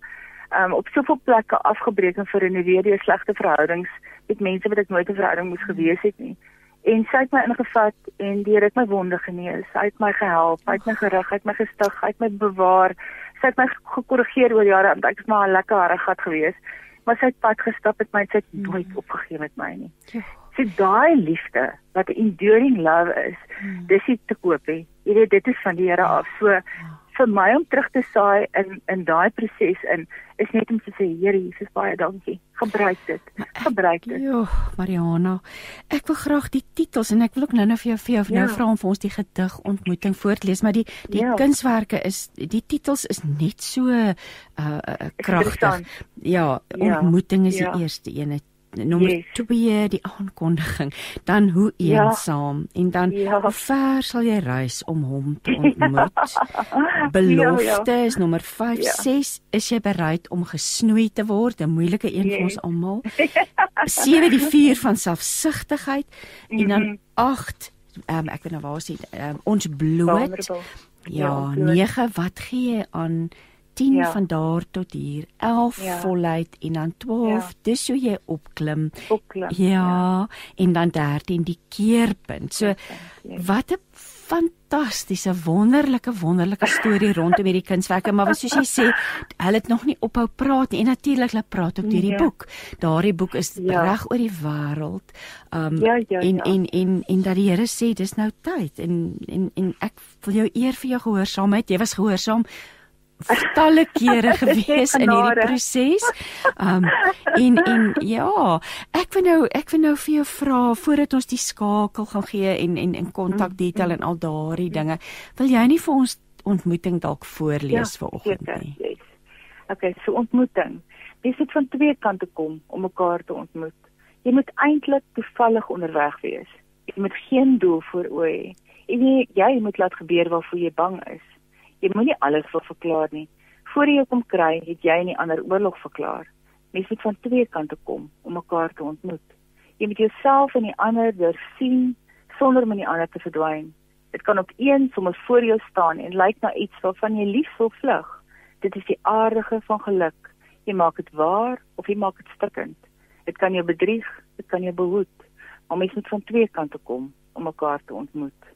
um, op soveel plekke afgebreek en verrenoveer deur slegte verhoudings met mense wat ek nooit 'n verhouding moes gewees het nie. En sy het my ingevat en deur dit my wonde genees. Sy het my gehelp, sy het my gerig, sy het my gestig, sy het my bewaar. Sy het my gekorrigeer oor jare want ek was maar 'n lekker harde gat gewees. Maar sy het pad gestap met my, sy het mm. nooit opgegee met my nie. Ja. Sy daai liefde wat enduring love is, mm. dis nie te koop nie. Jy weet dit is van die Here af. So ja vir my om terug te saai in in daai proses in is net om te sê Here Jesus baie dankie. Gebruik dit. Gebruik dit. Jo, Mariana. Ek wil graag die titels en ek wil ook nou-nou vir jou vir jou nou ja. vra om vir ons die gedig ontmoeting voorlees, maar die die ja. kunswerke is die titels is net so uh, uh kragtig. Ja, ja, ontmoeting is ja. die eerste een nommer yes. 2 die aankondiging dan hoe ja. eensaam ja. en dan ja. hoe ver sal jy reis om hom te ontmoet belofte ja, ja. is nommer 5 ja. 6 is jy bereid om gesnoei te word 'n moeilike een yes. vir ons almal 7 die vuur van selfsugtigheid mm -hmm. en dan 8 um, ehm, ek weet nou waar is dit um, ons bloot ja 9 ja, wat gee jy aan 10 ja. van daar tot hier 11 ja. volheid en dan 12 ja. dis hoe jy opklim. opklim ja, ja en dan 13 die keerpunt so ja. wat 'n fantastiese wonderlike wonderlike storie rondom hierdie kunswerke maar soos jy sê hulle het nog nie ophou praat nie en natuurlik hulle praat ook deur die ja. boek daardie boek is ja. reg oor die wêreld um ja, ja, en, ja. en en en dat die Here sê dis nou tyd en en en ek wil jou eer vir jou gehoorsaamheid jy was gehoorsaam talle kere gewees in hierdie proses. Um en en ja, ek wil nou ek wil nou vir jou vra voordat ons die skakel gaan gee en en in kontak detail en al daardie dinge. Wil jy nie vir ons ontmoeting dalk voorlees ja, vanoggend nie? Yes. Okay, so ontmoeting. Dis dit van twee kante kom om mekaar te ontmoet. Jy moet eintlik toevallig onderweg wees. Jy moet geen doel voor oë hê. En jy, jy moet laat gebeur waarvoor jy bang is. Jy moenie alles wil verklaar nie. Voor jy kom kry, het jy nie ander oorlog verklaar. Mens moet van twee kante kom om mekaar te ontmoet. Jy moet jouself en die ander deursien sonder om in die ander te verdwyn. Dit kan op een sommer voor jou staan en lyk na iets waarvan jy lief wil vlug. Dit is die aardige van geluk. Jy maak dit waar of jy maak dit stikkend. Dit kan jou bedrieg, dit kan jou behoed. Maar mens moet van twee kante kom om mekaar te ontmoet.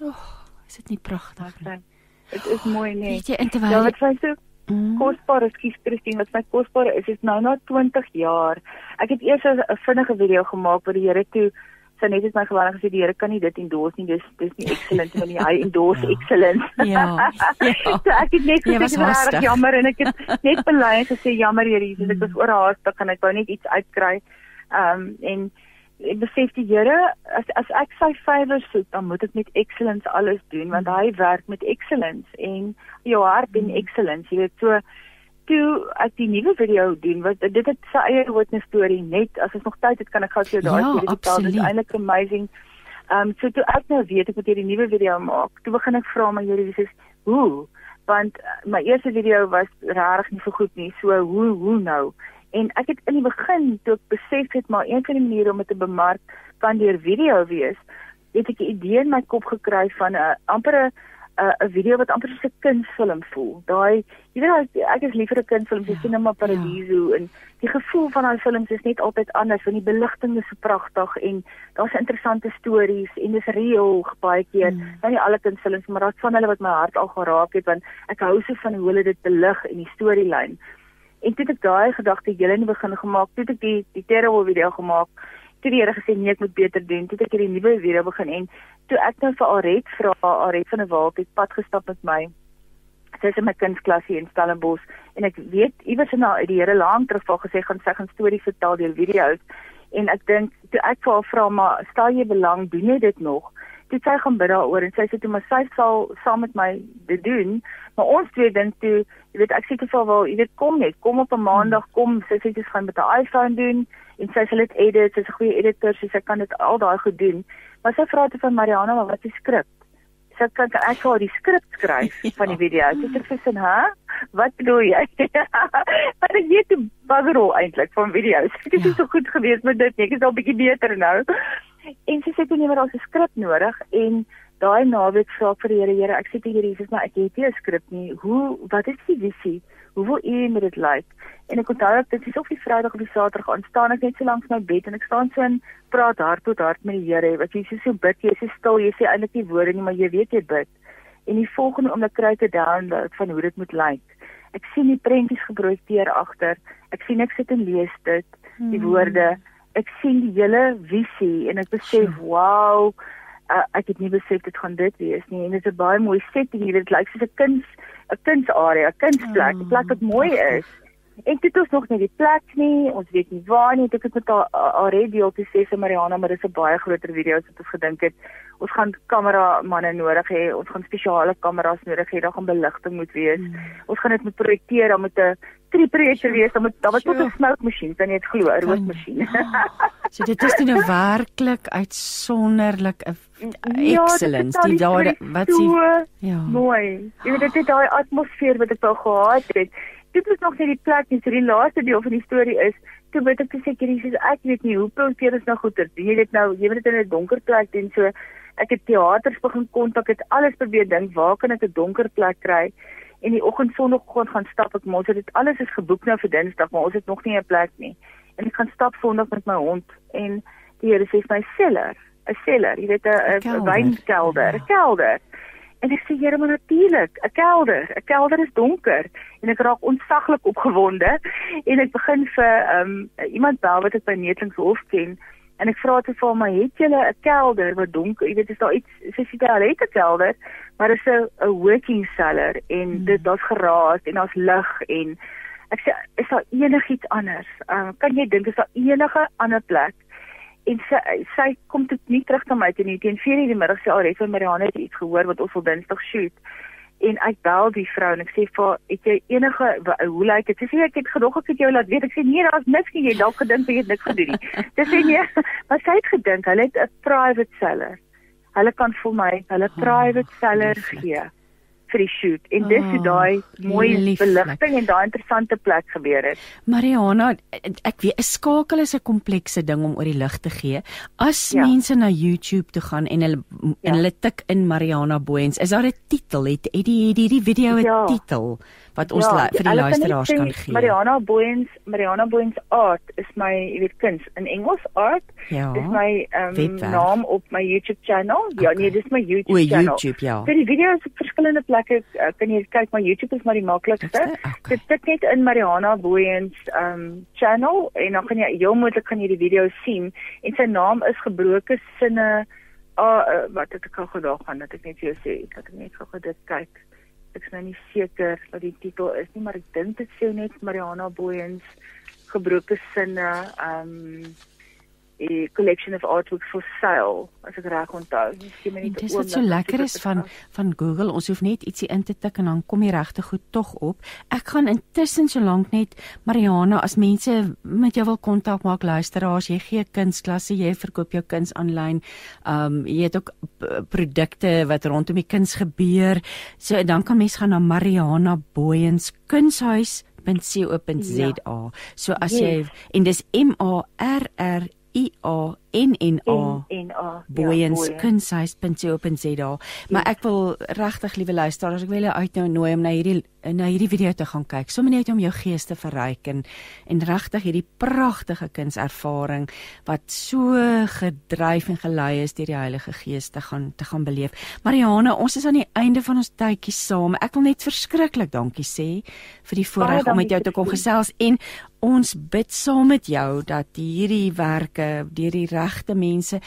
Ag, oh, is dit nie pragtig nie? Dit is mooi nee. Weet jy in terwyl Ja, wat sê jy? Mm. Kosbare skies Christine, wat my kosbare is, is nou na 20 jaar. Ek het eers 'n vinnige video gemaak waar die Here toe sy net het my gewaarig gesê die Here kan nie dit endorse nie. Dis dis nie excellent nie. Hy endorse ja. excellence. Ja. ja. so ek het net gesê ja, reg jammer en ek het net bely en gesê jammer Here Jesus, ek was mm. oorhaastig en ek wou net iets uitkry. Ehm um, en ek besef die Here as as ek sy favour soek, dan moet ek met excellence alles doen want hy werk met excellence en jou hart in excellence. Jy weet so toe ek die nuwe video doen wat dit het sy eie witness storie net as ons nog tyd het kan ek gou vir jou daai ja, video vertel. Dit is eintlik amazing. Ehm um, so toe ek nou weet ek moet hierdie nuwe video maak. Toe begin ek vra my Here Jesus, hoe? Want uh, my eerste video was regtig nie so goed nie. So hoe hoe nou? En ek het in die begin toe ek besef het maar een van die maniere om dit te bemark kan deur video wees, het ek 'n idee in my kop gekry van 'n amper 'n 'n video wat amper soos 'n kunsfilm voel. Daai jy weet ek is lief vir 'n kunsfilm, jy sien net maar Paradiso ja. en die gevoel van daai films is net altyd anders want die beligting is so pragtig en daar's interessante stories en dis reël baie keer. Mm. Nou nie alle kunsfilms, maar daar's van hulle wat my hart al geraak het want ek hou so van hoe hulle dit belig en die storielyn. En toe het ek daai gedagte hele nie begin gemaak. Toe het ek die die terrible video gemaak. Toe die Here gesê nee, ek moet beter doen. Toe het ek hierdie nuwe video begin en toe ek nou vir Aret vra, Aret van der Walt het pad gestap met my. Sy is in my kindsklas hier in Stellenbosch en ek weet iewers in haar die Here lank terug al gesê gaan sy gaan stories vertel deur video's en ek dink toe ek vir haar vra maar stel jy belang doen jy dit nog? Toe sy gaan bid daaroor en sy sê toe maar sy sal saam met my dit doen Maar ons twee dink toe, jy weet ek sê te veel wel, jy weet kom net, kom op 'n maandag, kom, sy sê jy gaan met 'n iPhone doen en sy sê dit edit, sy's 'n goeie editor, sy sê kan dit al daai goed doen. Maar sy vra te van Mariana, maar wat is skrip? Sy kan ek gou die skrip skryf ja. van die video. Sy sê vir sin, "Hæ? Wat bedoel jy?" Maar ek weet die buggerol eintlik van video's. Dit is ja. so goed gewees met dit, ek is al bietjie beter nou. En sy sê toe nee, maar daar's 'n skrip nodig en daai naweek vra ek vir die Here, Here, ek sê vir Jesus, maar ek het nie 'n skrip nie. Hoe wat is die visie? Hoe wil U met dit lyk? En ek onthou ek dit is op die Vrydag of die Saterdag aan staan ek net so langs my bed en ek staan so en praat hart tot hart met die Here. Wat jy so bid, jy is stil, jy sê eintlik nie woorde nie, maar jy weet jy bid. En die volgende oomblik kry ek 'n download van hoe dit moet lyk. Ek sien die prentjies geprojekteer agter. Ek sien ek sit en lees dit, die hmm. Ek sien die hele visie en ek besef, wow, uh, ek het nie besef dit gaan dit wees nie. En dit is 'n baie mooi setting hier. Dit lyk soos 'n kuns 'n kunsarea 'n kunsplek. 'n plek wat mooi is. Ek het ons nog nie die plek nie. Ons weet nie waar nie. Ek het met haar radio te sê vir Mariana maar dit is 'n baie groter video as wat ons gedink het. Ons gaan kamera manne nodig hê. Ons gaan spesiale kameras nodig hê. Daar gaan beligting moet wees. Hmm. ons gaan dit moet projekteer dan met 'n drie projekte wees dan moet daar wat tot 'n smoke masjien dan net glo 'n rookmasjien so dit is nou werklik uitsonderlik 'n ja, excellence die daar wat sien ja. mooi. Jy weet dit is daai atmosfeer wat ek wou gehad het. Dit is nog nie die plek nie so die laaste deel van die storie is toe weet ek seker Jesus ek weet nie hoe probeer ons nou goeie? Jy weet nou jy weet dit in 'n donker plek doen. So ek het teaters begin kontak het alles probeer dink waar kan ek 'n donker plek kry en die oggend sonoggend gaan stap ek mos dit alles is geboek nou vir Dinsdag maar ons het nog nie 'n plek nie en ek gaan stap Sondag met my hond en die Here sê my cellar 'n cellar, jy weet 'n wynkelder, 'n ja. kelder. En ek sê Here, maar natuurlik, 'n kelder. 'n Kelder is donker en ek raak ontsaglik opgewonde en ek begin vir um, iemand bel wat ek by Netlingshof ken en ek vra te vir hom, "Het julle 'n kelder wat donker? Jy weet, is daar iets, daar het 'n kelder, maar dit is 'n working cellar en hmm. dit daar's geraas en daar's lig en ek sê, is daar enigiets anders? Um, kan jy dink is daar enige ander plek en sy sy kom dit nie terug na my toe nie teen 4:00 die middag sê alreeds van Marianne het iets gehoor wat ons wil Dinsdag shoot en ek bel die vrou en ek sê vir het jy enige hoe lyk dit? Sy sê ek het gedog ek het jou laat weet. Ek sê nee daar's niks nie. Jy dalk gedink jy het niks gedoen nie. Dis sê nee. Maar sy het gedink hulle het 'n private seller. Hulle kan vir my hulle private seller gee vir die shoot en dis hoe Oh, daai mooi beligting en daai interessante plek gebeur het. Mariana, ek weet 'n skakel is 'n komplekse ding om oor die lig te gee. As Ja. mense na YouTube toe gaan en hulle en Ja. hulle tik in Mariana Booyens, is daar 'n titel? Het het die hierdie video 'n Ja. titel wat ons ja, vir die kan luisteraars kan gee? Mariana Booyens, Mariana Booyens art is my, jy weet, kuns in Engels art. Ja. Dis my um, Webwerf. naam op my YouTube channel. Ja, Okay. nee, dis my O, YouTube channel. YouTube, ja. Vir die video's op verskillende plekke uh, kan jy kyk, maar YouTube is maar die maklikste. Okay. Dit tik net in Mariana Booyens um channel en dan kan jy heel moontlik gaan jy die video sien en sy naam is gebroke sinne ah uh, wat het ek al gedag gaan dat ek net vir jou sê dat ek net gou dit kyk. Ek is nou nie seker wat die titel is nie, maar ek dink dit sê net Mariana Booyens gebroke sinne um 'n collection of artworks for sale as ek reg onthou. 'n dis wat so lekker is dit van van Google. Ons hoef net ietsie in te tik en dan kom die regte goed tog op. Ek gaan intussen solank net Mariana as mense met jou wil kontak maak luisteraars, jy gee kunsklasse, jy verkoop jou kuns aanlyn. Um jy het ook produkte wat rondom die kuns gebeur. So dan kan mense gaan na Mariana Booyens kunshuis.co.za. Ja. So as Yes. jy en dis M A R R I A N N A en en a Booyens ja. Maar ek wil regtig liewe luisteraars, ek wil julle uitnooi nooi om na hierdie na hierdie video te gaan kyk. Sommige net om jou gees te verryk en en regtig hierdie pragtige kunservaring wat so gedryf en gelei is deur die Heilige Gees te gaan te gaan beleef. Mariana, ons is aan die einde van ons tydjie saam. Ek wil net verskriklik dankie sê vir die voorreg om met jou te kom gesels en ons bid saam met jou dat hierdiewerke deur die regte mense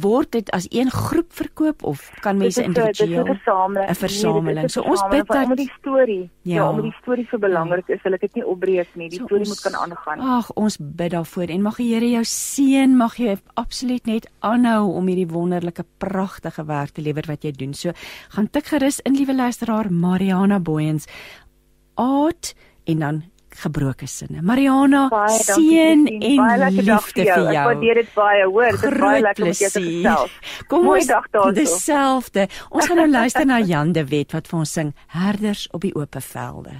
word dit as een groep verkoop of kan mense individueel 'n versameling. Nee, So ons bid dat- die storie, Ja. ja, omdat die storie so belangrik is, wil ek dit nie opbreek nie. Die So storie ons- moet kan aangaan. Ag, ons bid daarvoor en mag die Here jou seën, mag jy absoluut net aanhou om hierdie wonderlike pragtige werk te lewer wat jy doen. So gaan tik gerus in liewe luisteraar Mariana Booyens art en dan gebroke sinne. Mariana, seën en Baie lekker dag liefde vir jou. Ek waardeer dit baie, hoor. Dit is baie lekker om jou te gesels. Kom Mooi ons dag daarso. Dieselfde. Ons gaan nou luister na Jan de Wet wat vir ons sing Herders op die oop velde.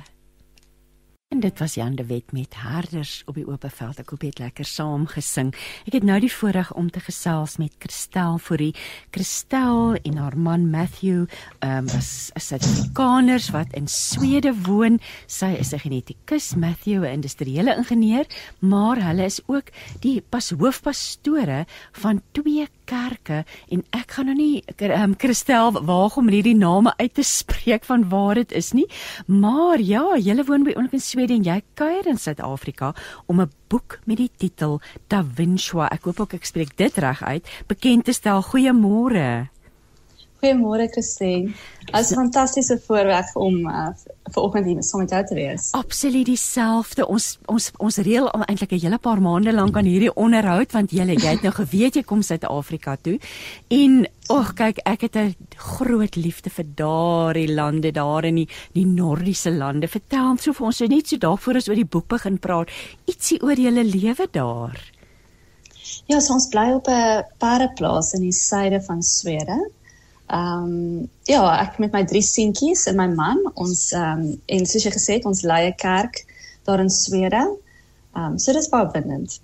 En dit was Jan de Wet met Herders op die oop veld. Ek hoop jy het lekker saam gesing. Ek het nou die voorreg om te gesels met Christel Fourie. Christel en haar man Matthew ehm um, is is Suid-Afrikaners wat in Swede woon. Sy is 'n genetikus, Matthew 'n industriële ingenieur, maar hulle is ook die pas hoofpastore van twee kerke en ek gaan nou nie um, Christel waag om hierdie name uit te spreek van waar dit is nie. Maar ja, julle woon by ons in Swede en jy kuier in Suid-Afrika om 'n boek met die titel Da Vinci, ek hoop ook ek spreek dit reg uit, bekend te stel. Goeiemôre. Goeiemôre Christine. Dit is 'n fantastiese voorreg om uh, vanoggend hier saam met jou te wees. Absoluut dieselfde. Ons ons ons reël al eintlik 'n hele paar maande lank aan hierdie onderhoud want jy jy het nou geweet jy kom Suid-Afrika toe. En ag kyk, ek het 'n groot liefde vir daardie lande daar in die die Noordiese lande. Vertel ons so vir ons so net so daar voor ons oor die boek begin praat. Ietsie oor julle lewe daar. Ja, so ons bly op 'n pareplaas in die suide van Swede. Ehm um, ja, ek met my drie seentjies en my man, ons ehm um, en soos jy gesê het, ons lei 'n kerk daar in Swede. Ehm um, so dis baie bindend.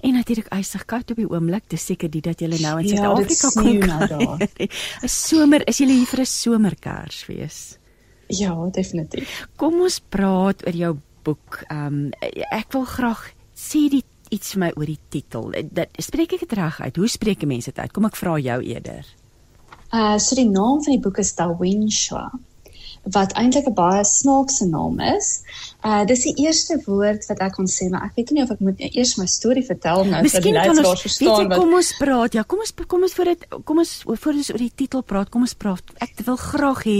En natuurlik ysig koud op die oomblik. Dis seker dit dat julle nou in Ja, Suid-Afrika dit kom. nou daar. 'n Somer, is julle hier vir 'n somerkersfees? Ja, definitief. Kom ons praat oor jou boek. Ehm um, ek wil graag sê die iets vir my oor die titel. Dat spreek ek dit reg uit? Hoe spreek mense dit uit? Kom ek vra jou eerder. Uh so die naam van die boek is Dawinshwa wat eintlik 'n baie snaakse naam is. Uh dis die eerste woord wat ek kon sê, maar ek weet nie of ek moet eers my storie vertel nou Miskien die kan ons luisteraars verstaan wat kom ons praat. Ja, kom ons kom ons voor dit kom ons voor ons oor die titel praat. Kom ons praat. Ek wil graag hê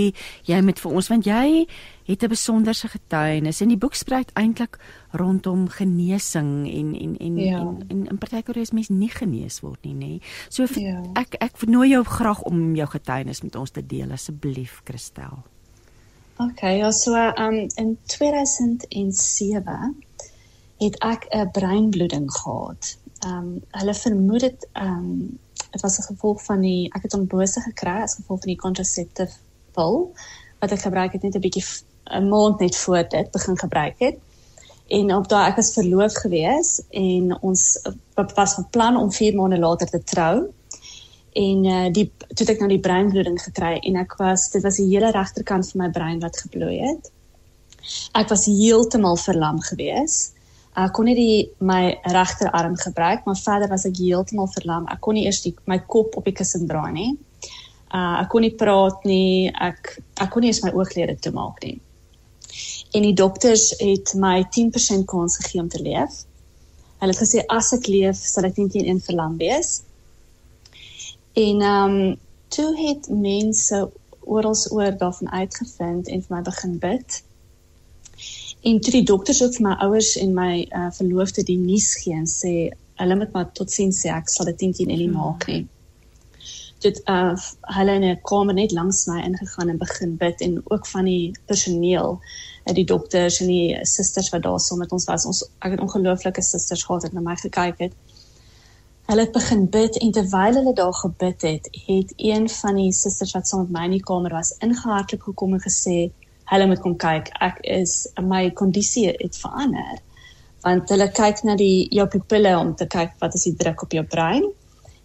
jy moet vir ons want jy het 'n besonderse getuienis en die boek spreek eintlik rondom genesing en en en Ja. en, en in partykeer is mense nie genees word nie, nê. So Ja. ek ek nooi jou graag om jou getuienis met ons te deel asseblief, Christel. Okay, ja, so um in 2007 het ek 'n breinbloeding gehad. Um hulle vermoed dit um dit was 'n gevolg van die ek het ontbose gekry as gevolg van die contraceptive pil wat ek gebruik het net 'n bietjie 'n maand net voor dit begin gebruik het. En op daai ek was verloof gewees en ons was van plan om 4 maande later te trou. En uh, die toe ek nou die breinbloeding gekry en ek was dit was die hele regterkant van my brein wat gebloei het. Ek was heeltemal verlam geweest. Ek kon nie die my regterarm gebruik, maar verder was ek heeltemal verlam. Ek kon nie eers die, my kop op die kussing draai nie. Uh ek kon nie praat nie. Ek ek kon nie eens my ooglede toemaak nie. En die dokters het my 10% kans gegee om te leef. Hulle het gesê as ek leef, sal ek teen een verlam wees. En ehm um, toe het mense oral oor daarvan uitgevind en vir my begin bid. En toe die dokters ook vir my ouers en my uh, verloofde die nuus gee en sê hulle moet maar totsiens sê ek sal dit teen teen nie maak nie. Dit uh hulle in 'n kamer net langs my ingegaan en begin bid en ook van die personeel uh, die dokters en die susters wat daar saam met ons was ons ek het ongelooflike susters gehad wat na my gekyk het hulle het begin bid en terwyl hulle daar gebid het het een van die susters wat saam met my in die kamer was ingehardloop gekom en gesê hulle moet kom kyk ek is my kondisie het verander want hulle kyk na die jou pupille om te kyk wat is die druk op jou brein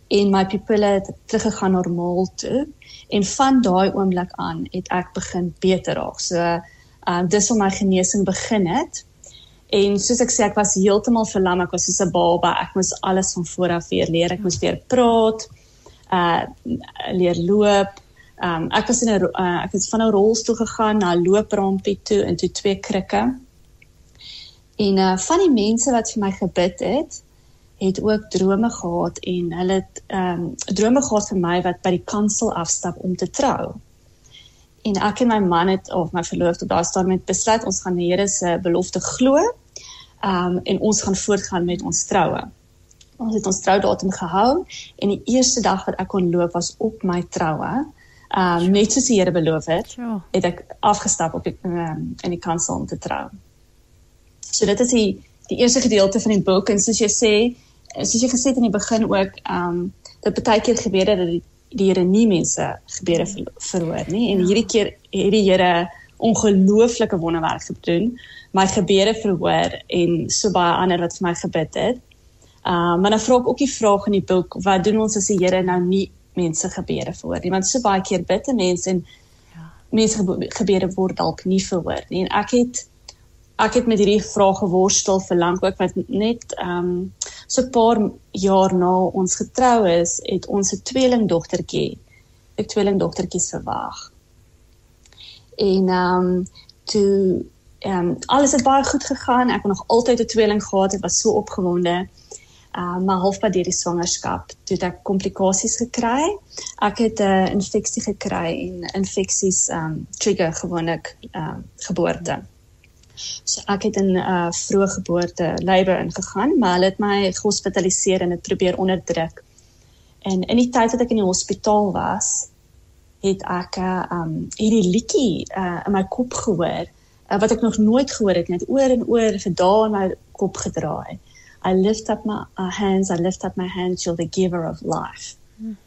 en my pupille het teruggegaan normaal toe en van daai oomblik aan het ek begin beter raak. So ehm uh, dis hoe my genesing begin het. En soos ek sê ek was heeltemal verlam, ek was soos 'n baba. Ek moes alles van voor af weer leer. Ek moes weer praat, uh leer loop. Um, ek was in 'n uh, ek het van 'n rolstoel gegaan na 'n looprampie toe en toe twee krikke. En uh van die mense wat vir my gebid het, het ook drome gehad en hulle het ehm um, drome gehad vir my wat by die kansel afstap om te trou. En ek en my man het of my verloofde daar staan met besluit ons gaan die Here se belofte glo. Ehm um, en ons gaan voortgaan met ons troue. Ons het ons troudatum gehou en die eerste dag wat ek kon loop was op my troue. Ehm um, net soos die Here beloof het, het ek afgestap op die um, in die kansel om te trou. So dit is die die eerste gedeelte van die boek en soos jy sê, soos jy gesê het in die begin ook, ehm um, dat baie keer gebeur dat die, die Here nie mense gebede ver, verhoor nie en ja. hierdie keer het die Here ongelooflike wonderwerk gedoen, my gebede verhoor en so baie ander wat vir my gebid het. Ehm um, maar dan vra ek ook die vraag in die boek, wat doen ons as die Here nou nie mense gebede verhoor nie? Want so baie keer bid mense en ja. mense gebede word dalk nie verhoor nie en ek het ek het met hierdie vrae geworstel vir lank ook wat net ehm um, so 'n paar jaar na ons getrou is, het ons 'n tweelingdogtertjie, 'n tweelingdogtertjie verwag. En ehm um, toe ehm um, alles het baie goed gegaan. Ek het nog altyd 'n tweeling gehad. Ek was so opgewonde. Ehm uh, maar halfpad deur die swangerskap het ek komplikasies gekry. Ek het 'n uh, infeksie gekry en infeksies ehm um, trigger gewoonlik ehm uh, geboorte. So ek het in 'n uh, vroeë geboorte labor ingegaan, maar hulle het my gehospitaliseer en dit probeer onderdruk. En in die tyd wat ek in die hospitaal was, het ek 'n uh, um hierdie liedjie uh, in my kop gehoor uh, wat ek nog nooit gehoor het net oor en oor vir dae in my kop gedraai. I lift up my uh, hands, I lift up my hands to the giver of life. Hmm.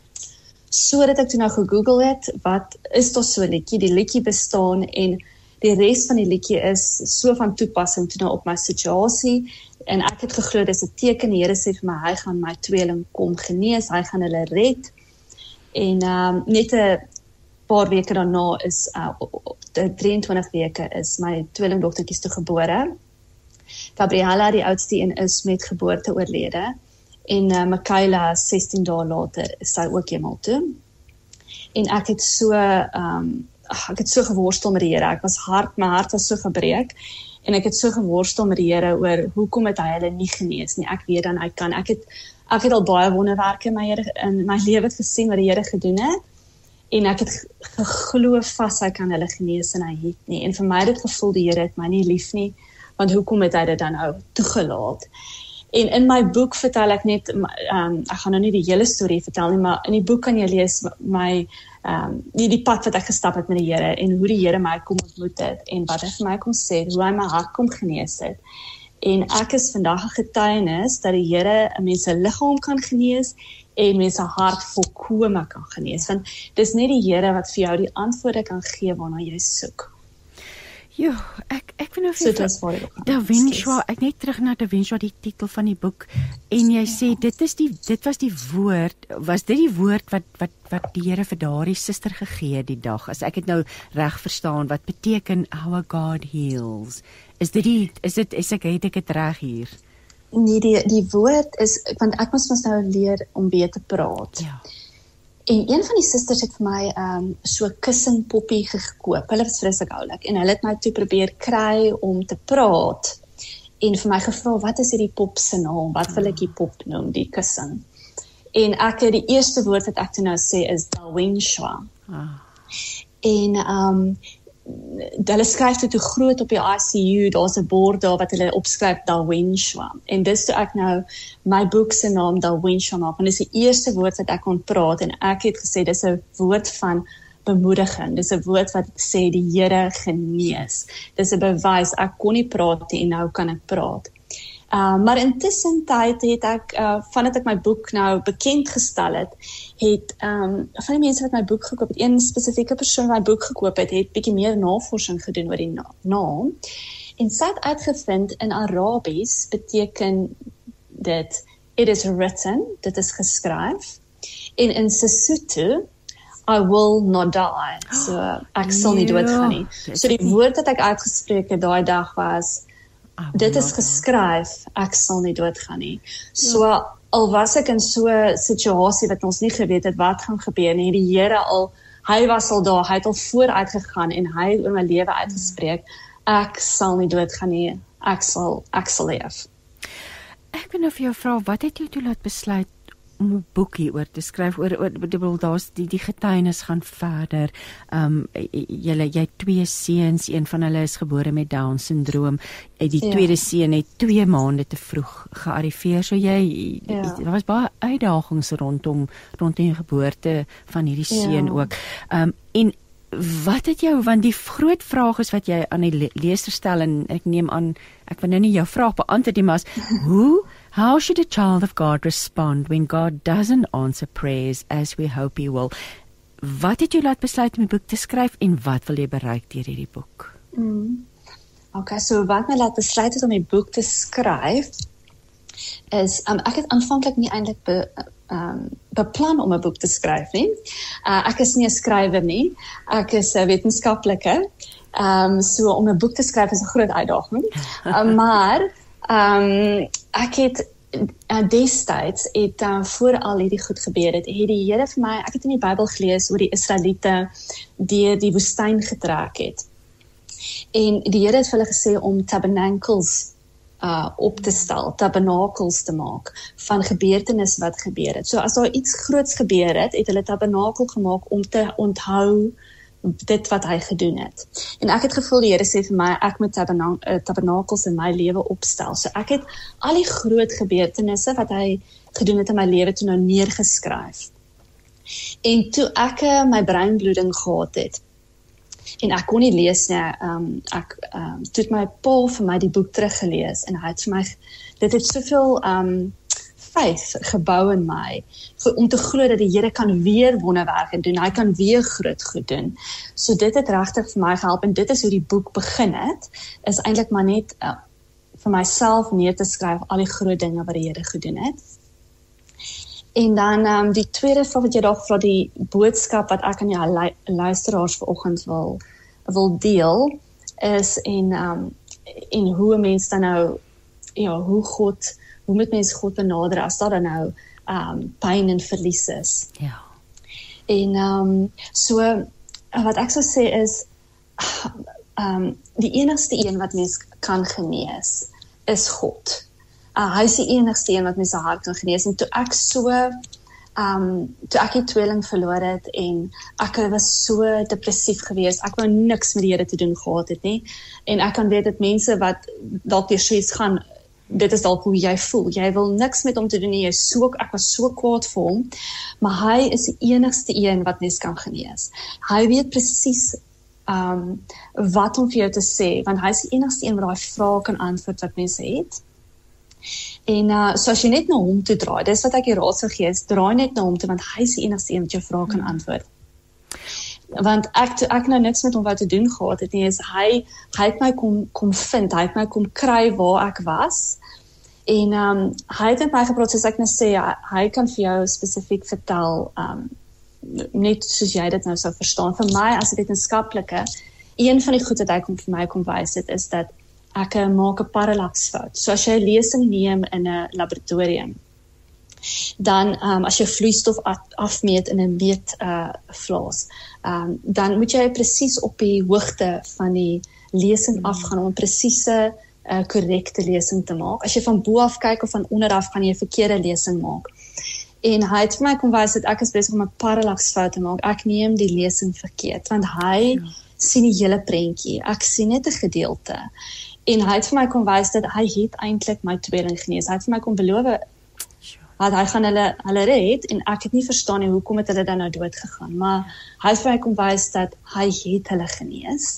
So dat ek toe nou gegoogel het, wat is dit so 'n liedjie? Die liedjie bestaan en die res van die liedjie is so van toepassing toe nou op my situasie en ek het geglo dis 'n teken die Here sê vir my hy gaan my tweeling kom genees, hy gaan hulle red. En ehm um, net 'n paar weke daarna is uh 23 weke is my tweelingdogtertjies toe gebore. Gabriella die oudste een is met geboorte oorlede en uh, Michaela 16 dae later is sy ook eendag toe. En ek het so ehm um, ek het so geworstel met die Here. Ek was hard, my hart was so gebreek en ek het so geworstel met die Here oor hoekom het hy hulle nie genees nie. Ek weet dan hy kan. Ek het ek het al baie wonderwerke in my Here in my lewe gesien wat die Here gedoen het en ek het geglo vas hy kan hulle genees en hy het nie. En vir my het dit gevoel die Here het my nie lief nie want hoekom het hy dit dan nou toegelaat? En in my boek vertel ek net um, ek gaan nou nie die hele storie vertel nie, maar in die boek kan jy lees my ehm um, die die pad wat ek gestap het met die Here en hoe die Here my kom ontmoet het en wat hy vir my kom sê, hoe hy my hart kom genees het. En ek is vandag 'n getuienis dat die Here 'n mens se liggaam kan genees en mense hart volkome kan genees. Want dis net die Here wat vir jou die antwoorde kan gee waarna jy soek. Ja, ek ek weet nou of jy Da Vinci, ek net terug na Da Vinci die titel van die boek en jy sê dit is die dit was die woord, was dit die woord wat wat wat die Here vir daardie suster gegee het die dag. As ek dit nou reg verstaan, wat beteken our God heals? Is dit die is dit is ek het ek dit reg hier? Nee, die die woord is want ek moet mos nou leer om weer te praat. Ja. En een van die susters het vir my um so kussing poppie gekoop. Hulle was vreeslik oulik en hulle het my toe probeer kry om te praat. En vir my gevra, "Wat is hierdie pop se naam? Wat wil ek die pop noem, die kussing?" En ek het die eerste woord wat ek toe nou sê is Dalwinshwa. Ah. En um hulle skryf dit te groot op die ICU, daar's 'n bord daar wat hulle opskryf Darwinshwa. En dis toe ek nou my boek se naam Darwinshwa maak, want dis die eerste woord wat ek kon praat en ek het gesê dis 'n woord van bemoediging. Dis 'n woord wat sê die Here genees. Dis 'n bewys ek kon nie praat nie en nou kan ek praat. Uh, maar intussen tyd het ek uh, vandat ek my boek nou bekend gestel het, het um, van die mense wat my boek gekoop het, een spesifieke persoon wat my boek gekoop het, het bietjie meer navorsing gedoen oor die na naam. En sy het uitgevind in Arabies beteken dit it is written, dit is geskryf. En in Sesotho I will not die. So ek sal nie doodgaan nie. So die woord wat ek uitgespreek het daai dag was Oh, dit is geskryf ek sal nie doodgaan nie. So ja. al was ek in so 'n situasie wat ons nie geweet het wat gaan gebeur nie, die Here al hy was al daar, hy het al vooruit gegaan en hy het oor my lewe uitgespreek ek sal nie doodgaan nie. Ek sal ek sal leef. Ek wil nou vir jou vra wat het jou toe laat besluit om 'n boek hieroor te skryf oor oor bedoel daar's die die getuienis gaan verder. Um jy jy twee seuns, een van hulle is gebore met down syndroom. Die ja. tweede seun het 2 maande te vroeg gearriveer. So jy ja. daar was baie uitdagings rondom rondom die geboorte van hierdie seun ja. ook. Um en wat het jou want die groot vraag is wat jy aan die leser stel en ek neem aan ek wil nou nie jou vraag beantwoord nie maar hoe How should a child of God respond when God doesn't answer prayers as we hope he will? Wat het jou laat besluit om 'n boek te skryf en wat wil jy bereik deur hierdie boek? Mm. Okay, so wat my laat besluit het om 'n boek te skryf is um, ek het aanvanklik nie eintlik be um beplan om 'n boek te skryf nie. Uh, ek is nie 'n skrywer nie. Ek is 'n wetenskaplike. Um so om 'n boek te skryf is 'n groot uitdaging. Uh, maar Ehm um, ek het uh, destyds het uh, voor al hierdie goed gebeur het, het die Here vir my, ek het in die Bybel gelees oor die Israeliete deur die woestyn getrek het. En die Here het vir hulle gesê om tabernacles uh op te stel, tabernacles te maak van gebeurtenisse wat gebeur het. So as daar iets groots gebeur het, het hulle tabernakel gemaak om te onthou dit wat hy gedoen het. En ek het gevoel die Here sê vir my ek moet eh, tabernakels in my lewe opstel. So ek het al die groot gebeurtenisse wat hy gedoen het in my lewe toe nou neergeskryf. En toe ek eh, my breinbloeding gehad het en ek kon nie lees nie, ehm um, ek ehm um, toe het my pa vir my die boek teruggelees en hy het vir my dit het soveel ehm um, faith gebou in my om te glo dat die Here kan weer wonderwerke doen. Hy kan weer groot goed doen. So dit het regtig vir my gehelp en dit is hoe die boek begin het. Is eintlik maar net uh, vir myself neer te skryf al die groot dinge wat die Here gedoen het. En dan ehm um, die tweede vraag wat jy dalk vra die boodskap wat ek aan jou lu luisteraars vanoggend wil wil deel is en ehm um, en hoe 'n mens dan nou ja, hoe God hoe moet mens God benader as daar dan nou um, pyn en verlies is. Ja. En um, so wat ek sou sê is um, die enigste een wat mens kan genees is God. Uh, hy is die enigste een wat mens se hart kan genees en toe ek so um, toe ek 'n tweeling verloor het en ek was so depressief geweest. Ek wou niks met die Here te doen gehad het nie. En ek kan weet dat mense wat dalk deur so iets gaan dit is dalk hoe jy voel. Jy wil niks met hom te doen nie. Jy so ek was so kwaad vir hom. Maar hy is die enigste een wat mens kan genees. Hy weet presies um wat om vir jou te sê want hy is die enigste een wat daai vrae kan antwoord wat mense het. En uh so as jy net na hom toe draai, dis wat ek die raad sou gee, draai net na hom toe want hy is die enigste een wat jou vrae kan antwoord. Want ek ek nou niks met hom wou te doen gehad het nie, is hy hy het my kom kom vind, hy het my kom kry waar ek was. En ehm um, hy het met my gepraat soos ek net sê hy, hy kan vir jou spesifiek vertel ehm um, net soos jy dit nou sou verstaan. Vir my as 'n wetenskaplike, een van die goed wat hy kom vir my kom wys het is dat ek maak 'n parallaksfout. So as jy 'n lesing neem in 'n laboratorium, dan um, as jy vloeistof afmeet in 'n meet uh flaas, um, dan moet jy presies op die hoogte van die lesing afgaan om 'n presiese uh korrekte lesing te maak. As jy van bo af kyk of van onder af gaan jy 'n verkeerde lesing maak. En hy het vir my kom wys dat ek is besig om 'n parallaksfout te maak. Ek neem die lesing verkeerd want hy ja. sien die hele prentjie. Ek sien net 'n gedeelte. En hy het vir my kom wys dat hy het eintlik my tweeling genees. Hy het vir my kom beloof dat hy gaan hulle hulle red en ek het nie verstaan nie hoekom het hulle dan nou dood gegaan. Maar hy het vir my kom wys dat hy het hulle genees.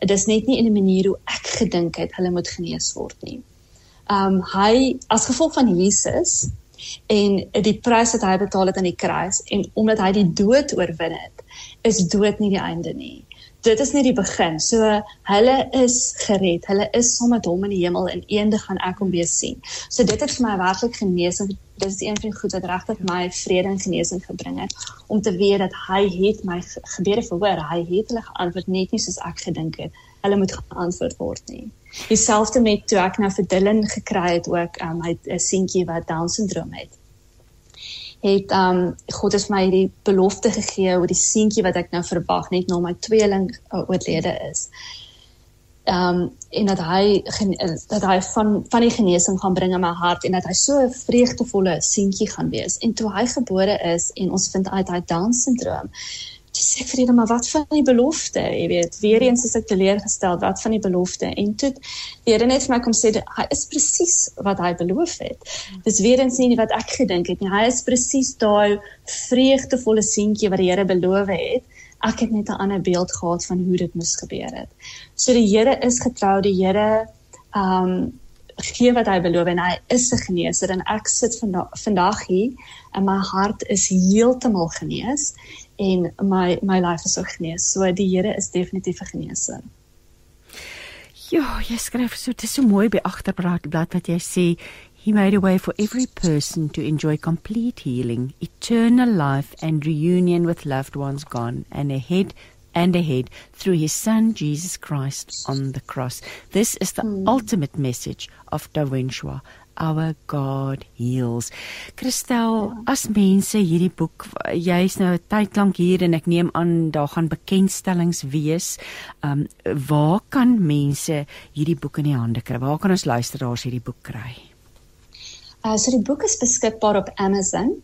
Dit is net nie in 'n manier hoe ek gedink het hulle moet genees word nie. Um hy as gevolg van Jesus en die prys wat hy betaal het aan die kruis en omdat hy die dood oorwin het is dood nie die einde nie dit is nie die begin so hulle is gered hulle is saam met hom in die hemel en eendag gaan ek hom weer sien so dit het vir my werklik genesing dit is een van die goed wat regtig my vrede en genesing gebring het om te weet dat hy het my gebede verhoor hy het hulle geantwoord net nie soos ek gedink het hulle moet geantwoord word nie Dieselfde met toe ek nou vir Dylan gekry het ook, um, hy 'n seentjie wat Down syndroom het. Het um God het my die belofte gegee oor die seentjie wat ek nou verwag net na my tweeling uh, oorlede is. Um en dat hy dat hy van van die genesing gaan bring in my hart en dat hy so 'n vreugdevolle seentjie gaan wees. En toe hy gebore is en ons vind uit hy Down syndroom sê vir hulle maar wat van die belofte, jy weet, weer eens is ek teleurgestel wat van die belofte en toe die Here net vir my kom sê hy is presies wat hy beloof het. Dis weer eens nie wat ek gedink het nie. Hy is presies daai vreugdevolle seentjie wat die Here beloof het. Ek het net 'n ander beeld gehad van hoe dit moes gebeur het. So die Here is getrou, die Here um gee wat hy beloof en hy is 'n geneeser en ek sit vandag vandag hier en my hart is heeltemal genees en my my life is so genees. So die Here is definitief 'n geneeser. Ja, jy skryf so dit is so mooi by agterblad wat jy sê He made a way for every person to enjoy complete healing, eternal life and reunion with loved ones gone and ahead and ahead through his son Jesus Christ on the cross. This is the mm. ultimate message of Dawenshua our God heals. Christel, ja. as mense hierdie boek jy's nou 'n tyd lank hier en ek neem aan daar gaan bekendstellings wees. Um waar kan mense hierdie boek in die hande kry? Waar kan ons luisteraars hierdie boek kry? Uh so die boek is beskikbaar op Amazon.